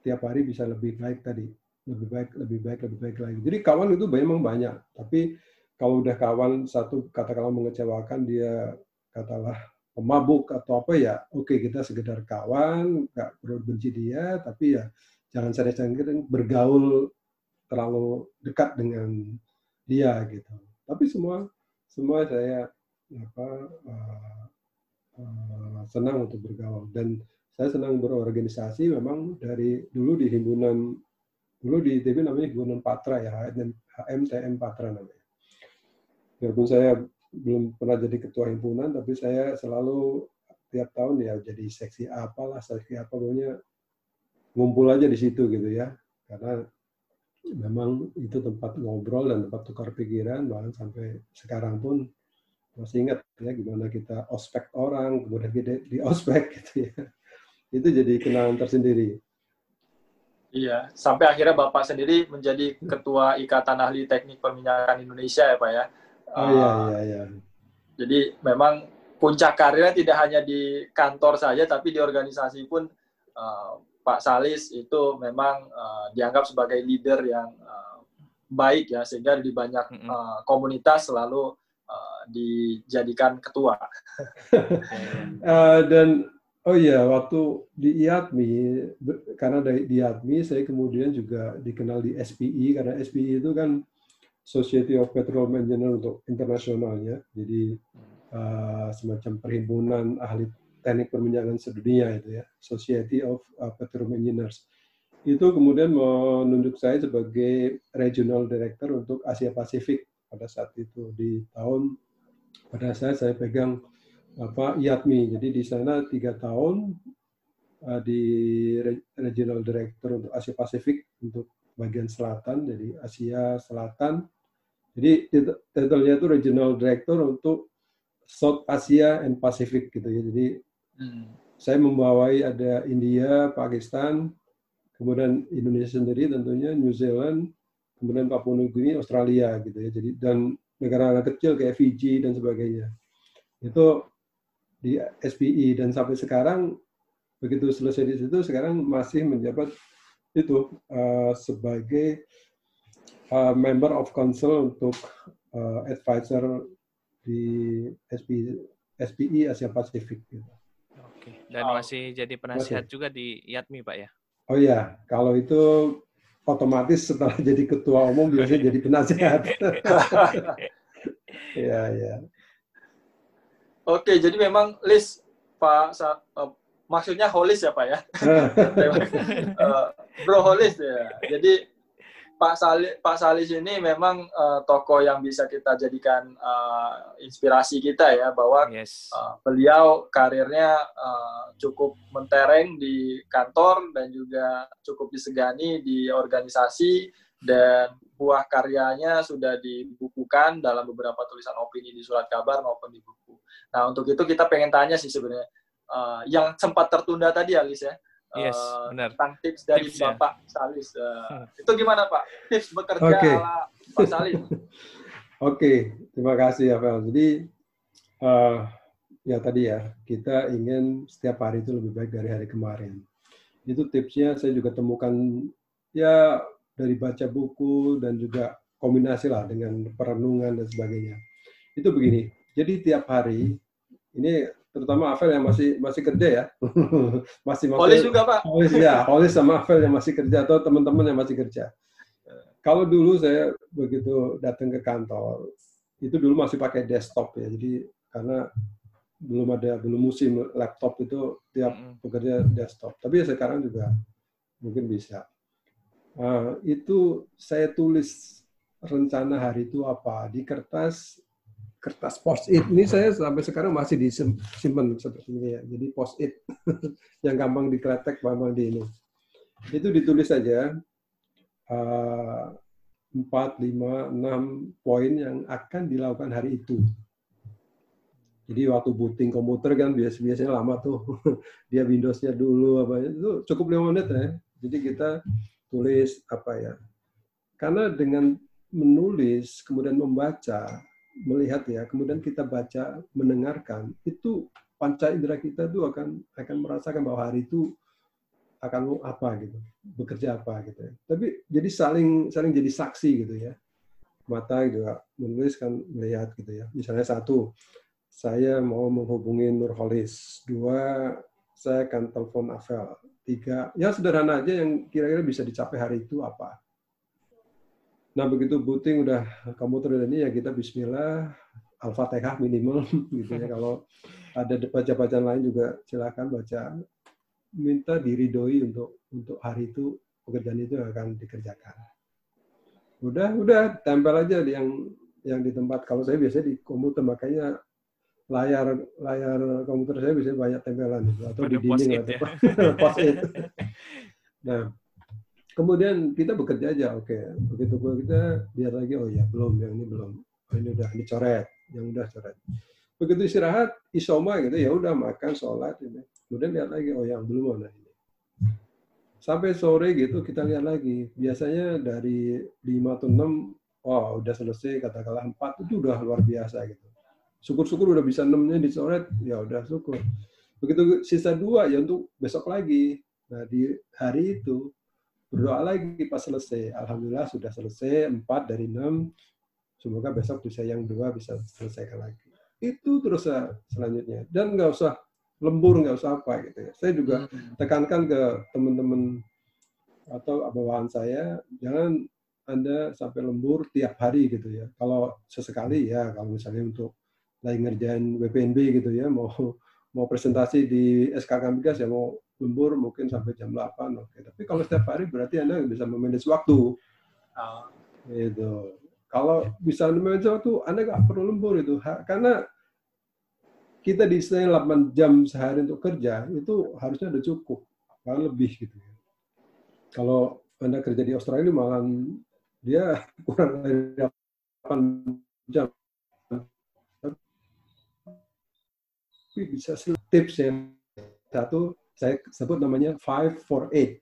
tiap hari bisa lebih baik tadi. Lebih baik lebih baik lebih baik lagi. Jadi kawan itu memang banyak tapi kalau udah kawan satu katakanlah mengecewakan dia katalah pemabuk atau apa ya oke okay, kita sekedar kawan nggak perlu benci dia tapi ya jangan sering-sering bergaul terlalu dekat dengan dia gitu. Tapi semua semua saya apa uh, uh, senang untuk bergaul. Dan saya senang berorganisasi memang dari dulu di himpunan dulu di ITB namanya himpunan Patra ya HMTM Patra namanya. Biarpun saya belum pernah jadi ketua himpunan, tapi saya selalu tiap tahun ya jadi seksi apalah, seksi apa pokoknya ngumpul aja di situ gitu ya. Karena memang itu tempat ngobrol dan tempat tukar pikiran, bahkan sampai sekarang pun masih ingat ya gimana kita ospek orang, kemudian kita di ospek gitu ya. Itu jadi kenangan tersendiri. Iya, sampai akhirnya Bapak sendiri menjadi Ketua Ikatan Ahli Teknik Perminyakan Indonesia ya Pak ya. Oh iya ah, iya iya. Jadi memang puncak karirnya tidak hanya di kantor saja, tapi di organisasi pun uh, Pak Salis itu memang uh, dianggap sebagai leader yang uh, baik ya, sehingga di banyak uh, komunitas selalu uh, dijadikan ketua. uh, dan oh iya, waktu di IATMI, karena di IATMI saya kemudian juga dikenal di SPI, karena SPI itu kan Society of Petroleum Engineer untuk internasionalnya. Jadi uh, semacam perhimpunan ahli teknik perminyakan sedunia itu ya, Society of uh, Petroleum Engineers. Itu kemudian menunjuk saya sebagai Regional Director untuk Asia Pasifik pada saat itu di tahun pada saat saya pegang apa IATMI. Jadi di sana tiga tahun uh, di Regional Director untuk Asia Pasifik untuk bagian selatan, jadi Asia Selatan. Jadi titelnya itu Regional Director untuk South Asia and Pacific gitu ya. Jadi saya membawai ada India, Pakistan, kemudian Indonesia sendiri tentunya, New Zealand, kemudian Papua Nugini, Australia gitu ya. Jadi dan negara-negara kecil kayak Fiji dan sebagainya. Itu di SPI dan sampai sekarang begitu selesai di situ sekarang masih menjabat itu uh, sebagai uh, member of council untuk uh, advisor di SPI, SPI Asia Pasifik. Gitu. Dan oh. masih jadi penasihat masih. juga di IATMI, Pak ya? Oh iya, kalau itu otomatis setelah jadi ketua umum biasanya jadi penasihat. Iya, iya. Oke, jadi memang list Pak maksudnya holis ya Pak ya. uh, bro holis ya. Jadi Pak Salis, Pak Salis ini memang uh, tokoh yang bisa kita jadikan uh, inspirasi kita ya bahwa yes. uh, beliau karirnya uh, cukup mentereng di kantor dan juga cukup disegani di organisasi dan buah karyanya sudah dibukukan dalam beberapa tulisan opini di surat kabar maupun di buku. Nah untuk itu kita pengen tanya sih sebenarnya uh, yang sempat tertunda tadi Alis ya. Yes, uh, benar. Tentang tips dari tips, Bapak ya. Salis. Uh, itu gimana Pak? Tips bekerja okay. ala Pak Salis. Oke, okay. terima kasih ya Fel. Jadi uh, ya tadi ya kita ingin setiap hari itu lebih baik dari hari kemarin. Itu tipsnya saya juga temukan ya dari baca buku dan juga kombinasi lah dengan perenungan dan sebagainya. Itu begini. Jadi tiap hari ini terutama Avel yang masih masih kerja ya. masih Holis juga Pak. Holis ya, Holis sama Avel yang masih kerja atau teman-teman yang masih kerja. Kalau dulu saya begitu datang ke kantor, itu dulu masih pakai desktop ya. Jadi karena belum ada belum musim laptop itu tiap bekerja desktop. Tapi ya sekarang juga mungkin bisa. Uh, itu saya tulis rencana hari itu apa di kertas kertas post it ini saya sampai sekarang masih disimpan seperti ini ya. Jadi post it yang gampang dikletek, gampang di ini. Itu ditulis saja uh, 4, 5, 6 poin yang akan dilakukan hari itu. Jadi waktu booting komputer kan biasa biasanya lama tuh. Dia Windows-nya dulu apa itu cukup lima menit ya. Jadi kita tulis apa ya. Karena dengan menulis kemudian membaca, melihat ya, kemudian kita baca, mendengarkan, itu panca indera kita tuh akan akan merasakan bahwa hari itu akan apa gitu, bekerja apa gitu ya. Tapi jadi saling saling jadi saksi gitu ya. Mata juga menulis kan melihat gitu ya. Misalnya satu, saya mau menghubungi Nurholis. Dua, saya akan telepon Avel. Tiga, ya sederhana aja yang kira-kira bisa dicapai hari itu apa. Nah begitu booting udah komputer ini ya kita Bismillah, Al-Fatihah minimal gitu ya. Kalau ada baca-bacaan lain juga silakan baca. Minta diridoi untuk untuk hari itu pekerjaan itu akan dikerjakan. Udah, udah tempel aja yang yang di tempat. Kalau saya biasanya di komputer makanya layar layar komputer saya bisa banyak tempelan itu atau di dinding atau ya. nah, kemudian kita bekerja aja, oke. Begitu kita lihat lagi, oh ya belum, yang ini belum, oh, ini udah dicoret, yang udah coret. Begitu istirahat, isoma gitu, ya udah makan, sholat, gitu. kemudian lihat lagi, oh yang belum mana ini. Sampai sore gitu kita lihat lagi. Biasanya dari 5 atau 6, oh udah selesai, katakanlah 4, itu udah luar biasa gitu syukur-syukur udah bisa enamnya dicoret ya udah syukur begitu sisa dua ya untuk besok lagi nah di hari itu berdoa lagi pas selesai. Alhamdulillah sudah selesai empat dari enam. Semoga besok bisa yang dua bisa selesaikan lagi. Itu terus selanjutnya. Dan nggak usah lembur nggak usah apa gitu ya. Saya juga tekankan ke teman-teman atau bawahan saya jangan anda sampai lembur tiap hari gitu ya. Kalau sesekali ya kalau misalnya untuk lagi ngerjain WPNB gitu ya, mau mau presentasi di SKK Migas ya mau lembur mungkin sampai jam 8. Oke. Tapi kalau setiap hari berarti Anda bisa memanage waktu. Oh. Gitu. Kalau bisa memanage waktu, Anda nggak perlu lembur itu. Karena kita di 8 jam sehari untuk kerja, itu harusnya udah cukup. Kalau lebih gitu ya. Kalau Anda kerja di Australia malah dia kurang dari 8 jam tapi bisa tips yang satu saya sebut namanya five for eight.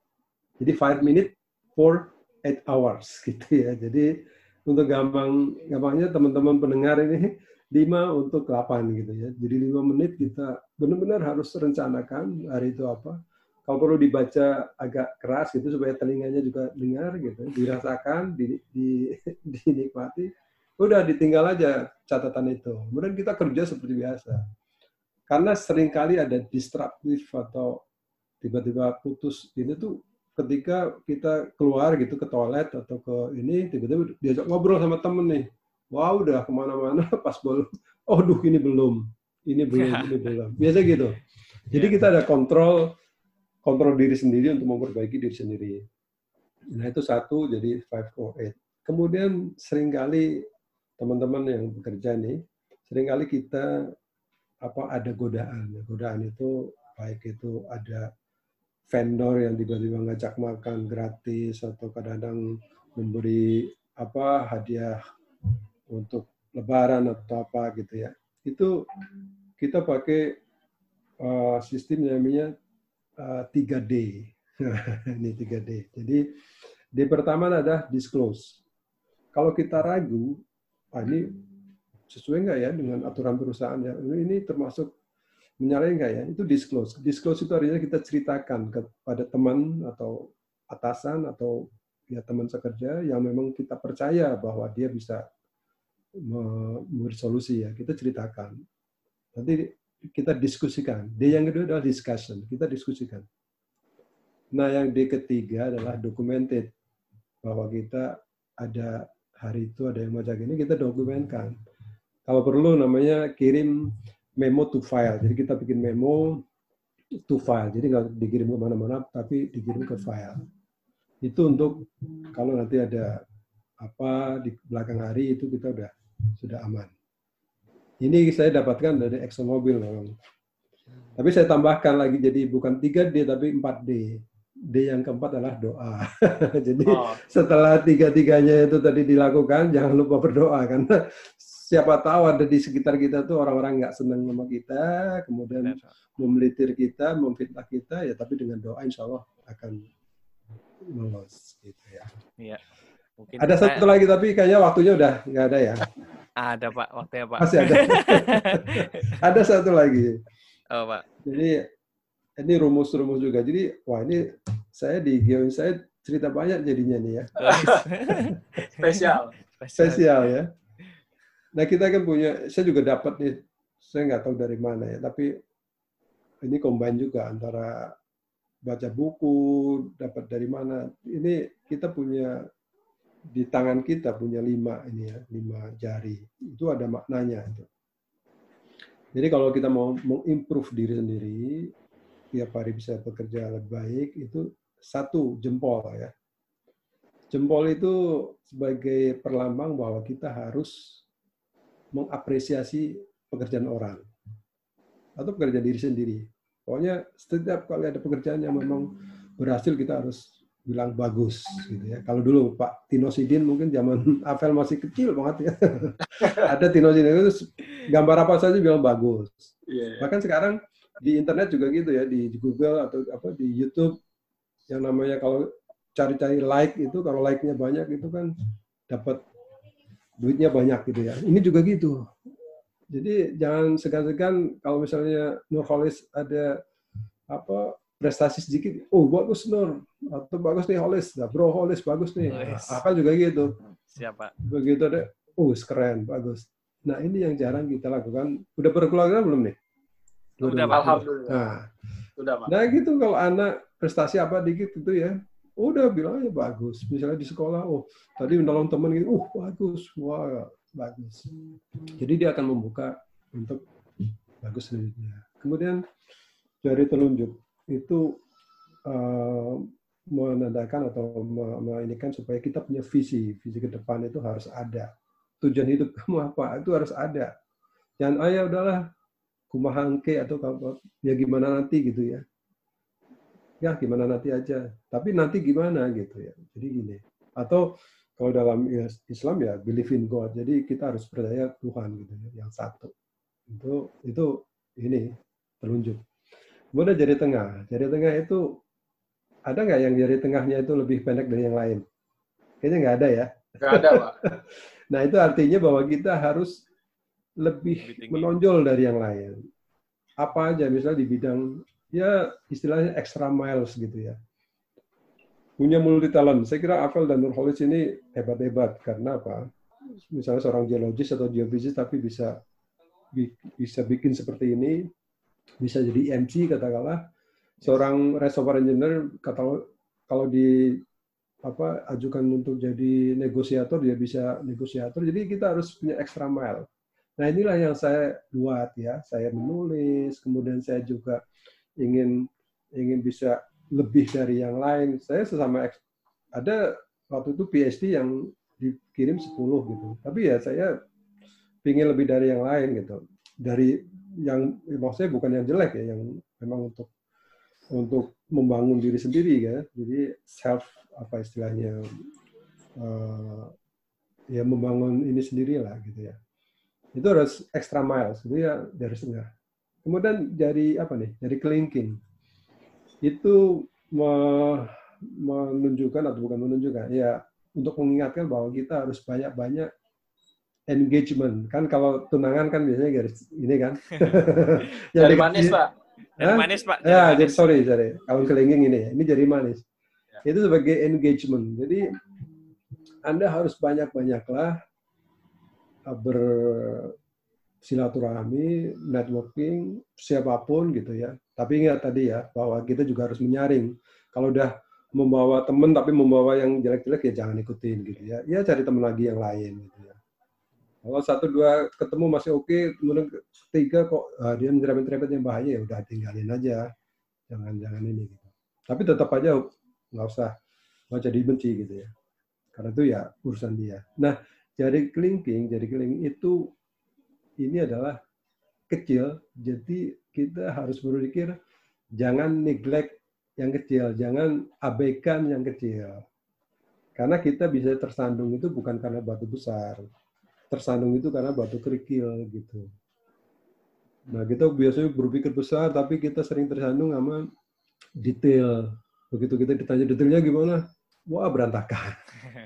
Jadi five minute for eight hours gitu ya. Jadi untuk gampang gampangnya teman-teman pendengar ini lima untuk delapan gitu ya. Jadi lima menit kita benar-benar harus rencanakan hari itu apa. Kalau perlu dibaca agak keras gitu supaya telinganya juga dengar gitu, dirasakan, di, di, dinikmati. Udah ditinggal aja catatan itu. Kemudian kita kerja seperti biasa karena sering kali ada distraktif atau tiba-tiba putus ini tuh ketika kita keluar gitu ke toilet atau ke ini tiba-tiba diajak ngobrol sama temen nih. Wah wow, udah ke mana-mana pas belum. Oh duh ini belum. Ini belum ini belum. Biasa gitu. Jadi kita ada kontrol kontrol diri sendiri untuk memperbaiki diri sendiri. Nah itu satu jadi five four eight. Kemudian sering kali teman-teman yang bekerja nih sering kali kita apa ada godaan. Godaan itu baik itu ada vendor yang tiba-tiba ngajak makan gratis atau kadang-kadang memberi apa hadiah untuk lebaran atau apa gitu ya. Itu kita pakai uh, sistem namanya uh, 3D. ini 3D. Jadi D pertama adalah disclose. Kalau kita ragu, ah, ini sesuai nggak ya dengan aturan perusahaan ya ini termasuk menyalahi nggak ya? Itu disclose. Disclose itu artinya kita ceritakan kepada teman atau atasan atau ya teman sekerja yang memang kita percaya bahwa dia bisa memberi solusi ya. Kita ceritakan. Nanti kita diskusikan. D yang kedua adalah discussion. Kita diskusikan. Nah yang D ketiga adalah documented. Bahwa kita ada hari itu ada yang macam ini kita dokumenkan kalau perlu namanya kirim memo to file. Jadi kita bikin memo to file. Jadi nggak dikirim ke mana-mana, tapi dikirim ke file. Itu untuk kalau nanti ada apa di belakang hari itu kita udah sudah aman. Ini saya dapatkan dari ExxonMobil memang. Tapi saya tambahkan lagi jadi bukan 3D tapi 4D. D yang keempat adalah doa. jadi oh. setelah tiga-tiganya itu tadi dilakukan, jangan lupa berdoa karena siapa tahu ada di sekitar kita tuh orang-orang nggak senang sama kita, kemudian memelitir kita, memfitnah kita, ya tapi dengan doa insya Allah akan lolos gitu ya. Iya. Mungkin ada saya... satu lagi tapi kayaknya waktunya udah nggak ada ya. Ada pak, waktunya pak. Masih ada. ada satu lagi. Oh pak. Jadi ini rumus-rumus juga. Jadi wah ini saya di Geoin saya cerita banyak jadinya nih ya. Spesial. Spesial ya. Nah kita kan punya, saya juga dapat nih, saya nggak tahu dari mana ya, tapi ini combine juga antara baca buku, dapat dari mana. Ini kita punya di tangan kita punya lima ini ya, lima jari. Itu ada maknanya. Itu. Jadi kalau kita mau mengimprove diri sendiri, tiap hari bisa bekerja lebih baik, itu satu jempol ya. Jempol itu sebagai perlambang bahwa kita harus mengapresiasi pekerjaan orang atau pekerjaan diri sendiri. Pokoknya setiap kali ada pekerjaan yang memang berhasil kita harus bilang bagus gitu ya. Kalau dulu Pak Tino Sidin mungkin zaman Avel masih kecil banget ya. ada Tino Sidin itu gambar apa saja bilang bagus. Yeah. Iya. Bahkan sekarang di internet juga gitu ya di Google atau apa di YouTube yang namanya kalau cari-cari like itu kalau like-nya banyak itu kan dapat duitnya banyak gitu ya. Ini juga gitu. Jadi jangan segan-segan kalau misalnya Nurholis ada apa prestasi sedikit, oh bagus Nur, atau bagus nih Holis, nah, bro Holis bagus nih. Nah, Akal juga gitu. Siapa? Begitu ada, oh keren, bagus. Nah ini yang jarang kita lakukan. Udah berkeluarga belum nih? Udah, Alhamdulillah. Nah, Udah, Pak. Nah gitu kalau anak prestasi apa dikit gitu ya, udah bilang aja bagus. Misalnya di sekolah, oh tadi menolong teman gitu, uh bagus, wah bagus. Jadi dia akan membuka untuk bagus selanjutnya. Kemudian jari telunjuk itu uh, menandakan atau menginikan supaya kita punya visi, visi ke depan itu harus ada. Tujuan hidup kamu apa? Itu harus ada. Jangan ayah ya udahlah kumahangke atau ya gimana nanti gitu ya ya gimana nanti aja. Tapi nanti gimana gitu ya. Jadi gini. Atau kalau dalam Islam ya believe in God. Jadi kita harus percaya Tuhan gitu ya, yang satu. Itu itu ini telunjuk. Kemudian jari tengah. Jari tengah itu ada nggak yang jari tengahnya itu lebih pendek dari yang lain? Kayaknya nggak ada ya. Nggak ada, Pak. nah itu artinya bahwa kita harus lebih, lebih menonjol dari yang lain. Apa aja misalnya di bidang ya istilahnya extra miles gitu ya. Punya multi talent. Saya kira Avel dan Nurholis ini hebat-hebat karena apa? Misalnya seorang geologis atau geofisik tapi bisa bisa bikin seperti ini, bisa jadi MC katakanlah. Seorang reservoir engineer kata kalau di apa ajukan untuk jadi negosiator dia bisa negosiator. Jadi kita harus punya extra mile. Nah inilah yang saya buat ya. Saya menulis, kemudian saya juga ingin ingin bisa lebih dari yang lain. Saya sesama ada waktu itu PhD yang dikirim 10 gitu. Tapi ya saya ingin lebih dari yang lain gitu. Dari yang maksudnya bukan yang jelek ya, yang memang untuk untuk membangun diri sendiri ya. Jadi self apa istilahnya uh, ya membangun ini sendiri lah gitu ya. Itu harus extra miles, itu ya dari setengah. Kemudian dari apa nih? Dari kelingking. Itu me, menunjukkan atau bukan menunjukkan, ya untuk mengingatkan bahwa kita harus banyak-banyak engagement. Kan kalau tunangan kan biasanya garis ini kan. jari manis, Pak. Jari manis, Pak. Jari ya, manis. jadi sorry, sorry. Kalau kelingking ini, ini jari manis. Ya. Itu sebagai engagement. Jadi Anda harus banyak-banyaklah ber silaturahmi, networking, siapa pun gitu ya. Tapi ingat tadi ya, bahwa kita juga harus menyaring. Kalau udah membawa teman tapi membawa yang jelek-jelek ya jangan ikutin gitu ya. Ya cari teman lagi yang lain gitu ya. Kalau satu dua ketemu masih oke, kemudian ketiga kok uh, dia menyerempet-nyerempet yang bahaya ya udah tinggalin aja, jangan jangan ini. Gitu. Tapi tetap aja nggak usah nggak jadi benci gitu ya, karena itu ya urusan dia. Nah jadi kelingking, jadi kelingking itu ini adalah kecil, jadi kita harus berpikir jangan neglect yang kecil, jangan abaikan yang kecil. Karena kita bisa tersandung itu bukan karena batu besar, tersandung itu karena batu kerikil gitu. Nah kita biasanya berpikir besar, tapi kita sering tersandung sama detail. Begitu kita ditanya detailnya gimana, wah berantakan.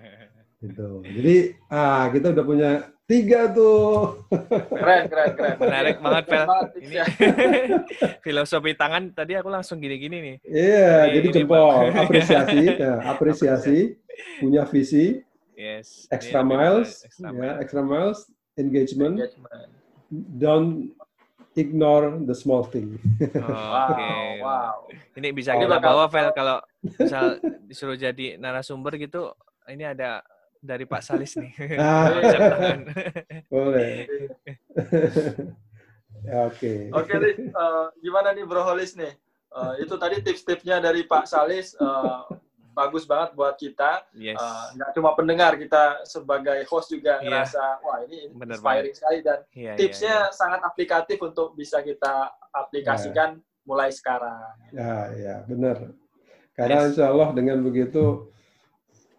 gitu. Jadi ah kita udah punya tiga tuh. Keren, keren, keren. Menarik banget, Pel. Ini filosofi tangan tadi aku langsung gini-gini nih. Iya, yeah, jadi jempol, apresiasi, ya, apresiasi, punya visi, yes, extra miles, extra, ya, extra miles, engagement, engagement. don't ignore the small thing. Oh, Oke. Okay. Wow, Ini bisa kita bawa, Vel, kalau misal disuruh jadi narasumber gitu, ini ada dari Pak Salis nih. Ah. Boleh. ya, Oke. Oke, okay, uh, gimana nih Bro Holis nih? Uh, itu tadi tips-tipsnya dari Pak Salis uh, bagus banget buat kita. Yes. Uh, nggak cuma pendengar, kita sebagai host juga yeah. ngerasa wah ini Bener inspiring banget. sekali dan yeah, iya, tipsnya yeah, yeah. sangat aplikatif untuk bisa kita aplikasikan yeah. mulai sekarang. Ya, ya benar. Karena yes. insya Allah dengan begitu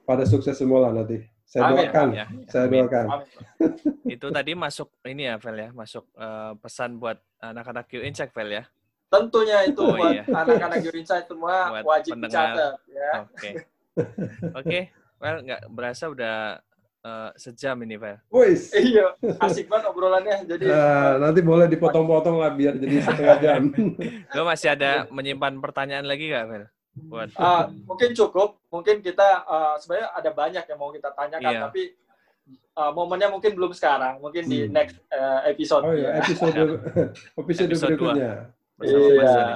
pada sukses semua lah nanti. Saya Amin. doakan, ya. saya doakan. Itu tadi masuk ini ya, Vel ya, masuk uh, pesan buat anak-anak Q Insight, Vel ya. Tentunya itu oh, buat iya. anak-anak Q Insight semua buat wajib dicatat ya. Oke. Okay. Oke, okay. well nggak berasa udah uh, sejam ini, Vel. Wis. Iya, asik banget obrolannya. Jadi uh, nanti boleh dipotong-potong lah biar jadi setengah jam. Lo masih ada menyimpan pertanyaan lagi nggak, Vel? Buat uh, mungkin cukup. Mungkin kita uh, sebenarnya ada banyak yang mau kita tanyakan iya. tapi uh, momennya mungkin belum sekarang. Mungkin hmm. di next uh, episode. Oh iya episode episode, episode berikutnya. Iya.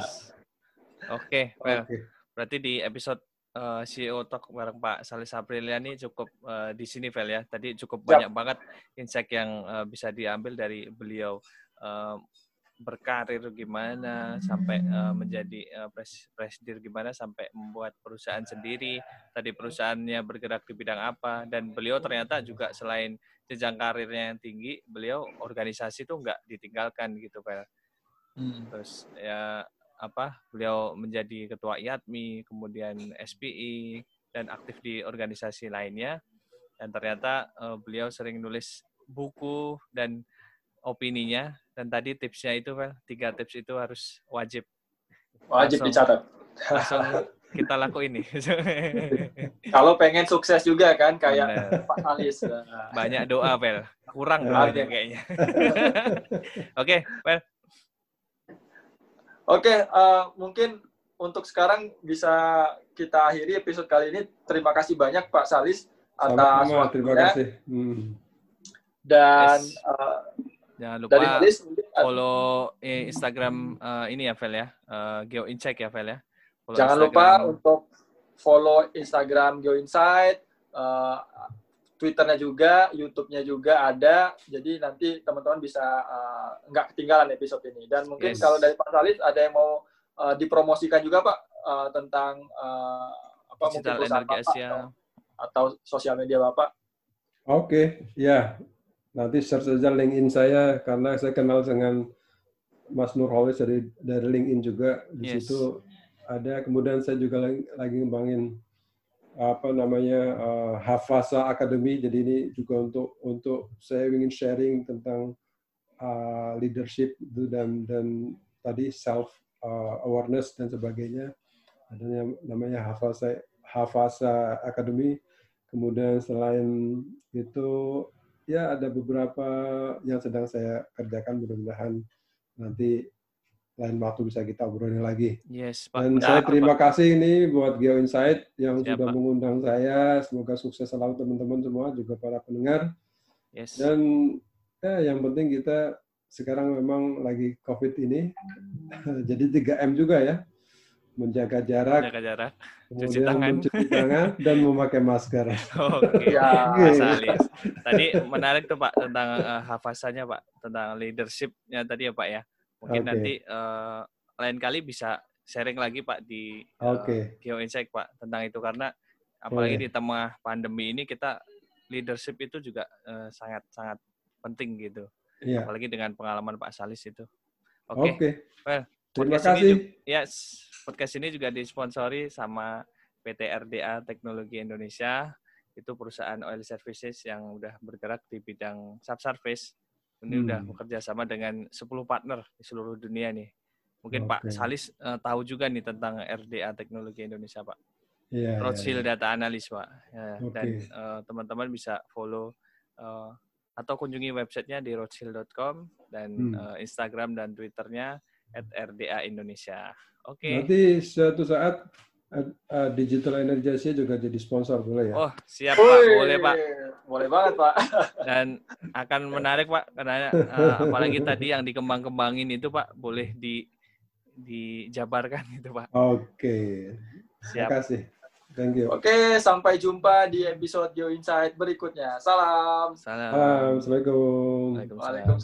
oke well okay. berarti di episode uh, CEO Talk bareng Pak Salis Apriliani cukup uh, di sini Vel ya. Tadi cukup banyak banget insight yang uh, bisa diambil dari beliau. Uh, berkarir gimana sampai uh, menjadi uh, pres presidir gimana sampai membuat perusahaan sendiri. Tadi perusahaannya bergerak di bidang apa dan beliau ternyata juga selain jenjang karirnya yang tinggi beliau organisasi tuh nggak ditinggalkan gitu Pak hmm. terus ya apa beliau menjadi ketua IATMI kemudian SPI dan aktif di organisasi lainnya. Dan ternyata uh, beliau sering nulis buku dan opininya dan tadi tipsnya itu, Vel, tiga tips itu harus wajib. Wajib langsung, dicatat. Langsung kita lakuin nih. Kalau pengen sukses juga kan, kayak Bener. Pak Alis. Banyak doa, Vel. Kurang doanya kayaknya. Oke, Vel. Oke, uh, mungkin untuk sekarang bisa kita akhiri episode kali ini. Terima kasih banyak Pak Salis atas waktunya. Terima kasih. Hmm. Dan yes. uh, Jangan lupa Dari list, follow eh, Instagram uh, ini ya, Vel ya. Uh, Geo Insight ya, Vel ya. Follow Jangan Instagram. lupa untuk follow Instagram Geo Insight, uh, Twitternya juga, YouTube-nya juga ada. Jadi nanti teman-teman bisa uh, nggak ketinggalan episode ini. Dan mungkin yes. kalau dari Pak Salis ada yang mau uh, dipromosikan juga Pak uh, tentang uh, apa Digital mungkin Energi Asia atau, atau sosial media Bapak. Oke, okay. ya nanti search saja LinkedIn saya karena saya kenal dengan Mas Nurholis dari dari LinkedIn juga. Di yes. situ ada kemudian saya juga lagi, lagi ngembangin apa namanya uh, Hafasa Academy. Jadi ini juga untuk untuk saya ingin sharing tentang uh, leadership itu dan dan tadi self uh, awareness dan sebagainya. Adanya namanya Hafasa Hafasa Academy. Kemudian selain itu ya ada beberapa yang sedang saya kerjakan mudah-mudahan nanti lain waktu bisa kita obrolin lagi. Yes, Pak. Dan saya terima Pak. kasih ini buat Geo Insight yang Siap, sudah Pak. mengundang saya. Semoga sukses selalu teman-teman semua, juga para pendengar. Yes. Dan ya, yang penting kita sekarang memang lagi COVID ini, jadi 3M juga ya. Menjaga jarak, Jaga jarak. kemudian tangan. mencuci tangan dan memakai masker. Oke. Ya. Mas Alis. Tadi menarik tuh Pak tentang eh, hafasannya Pak, tentang leadership-nya tadi ya Pak ya. Mungkin Oke. nanti eh, lain kali bisa sharing lagi Pak di eh, Oke. Geo Insight Pak tentang itu karena apalagi Boleh. di tengah pandemi ini kita leadership itu juga eh, sangat sangat penting gitu. Iya. Apalagi dengan pengalaman Pak Salis itu. Oke. Oke. Well, Terima ini kasih. ju- Yes, podcast ini juga disponsori sama PT RDA Teknologi Indonesia. Itu perusahaan oil services yang udah bergerak di bidang subsurface. Ini udah Hmm. bekerja sama dengan 10 partner di seluruh dunia nih. Mungkin Pak Oke. Salis eh, tahu juga nih tentang RDA Teknologi Indonesia, Pak. Iya, iya, Rothschild iya. Data Analyst, Pak. Ya, Oke. Dan eh, teman-teman bisa follow eh, atau kunjungi websitenya di rothschild.com dan Hmm. eh, Instagram dan Twitternya at RDA Indonesia. Oke. Nanti suatu saat eh, eh, Digital Energy Asia juga jadi sponsor boleh ya? Oh, siap Pak. Boleh, Pak. Boleh banget, Pak. Dan akan menarik, Pak. Karena eh, apalagi tadi yang dikembang-kembangin itu, Pak, boleh di dijabarkan gitu, Pak. Oke. Terima Siap. kasih. Thank you. Oke, sampai jumpa di episode Geo Insight berikutnya. Salam. Salam. Assalamualaikum. Waalaikumsalam. Waalaikumsalam.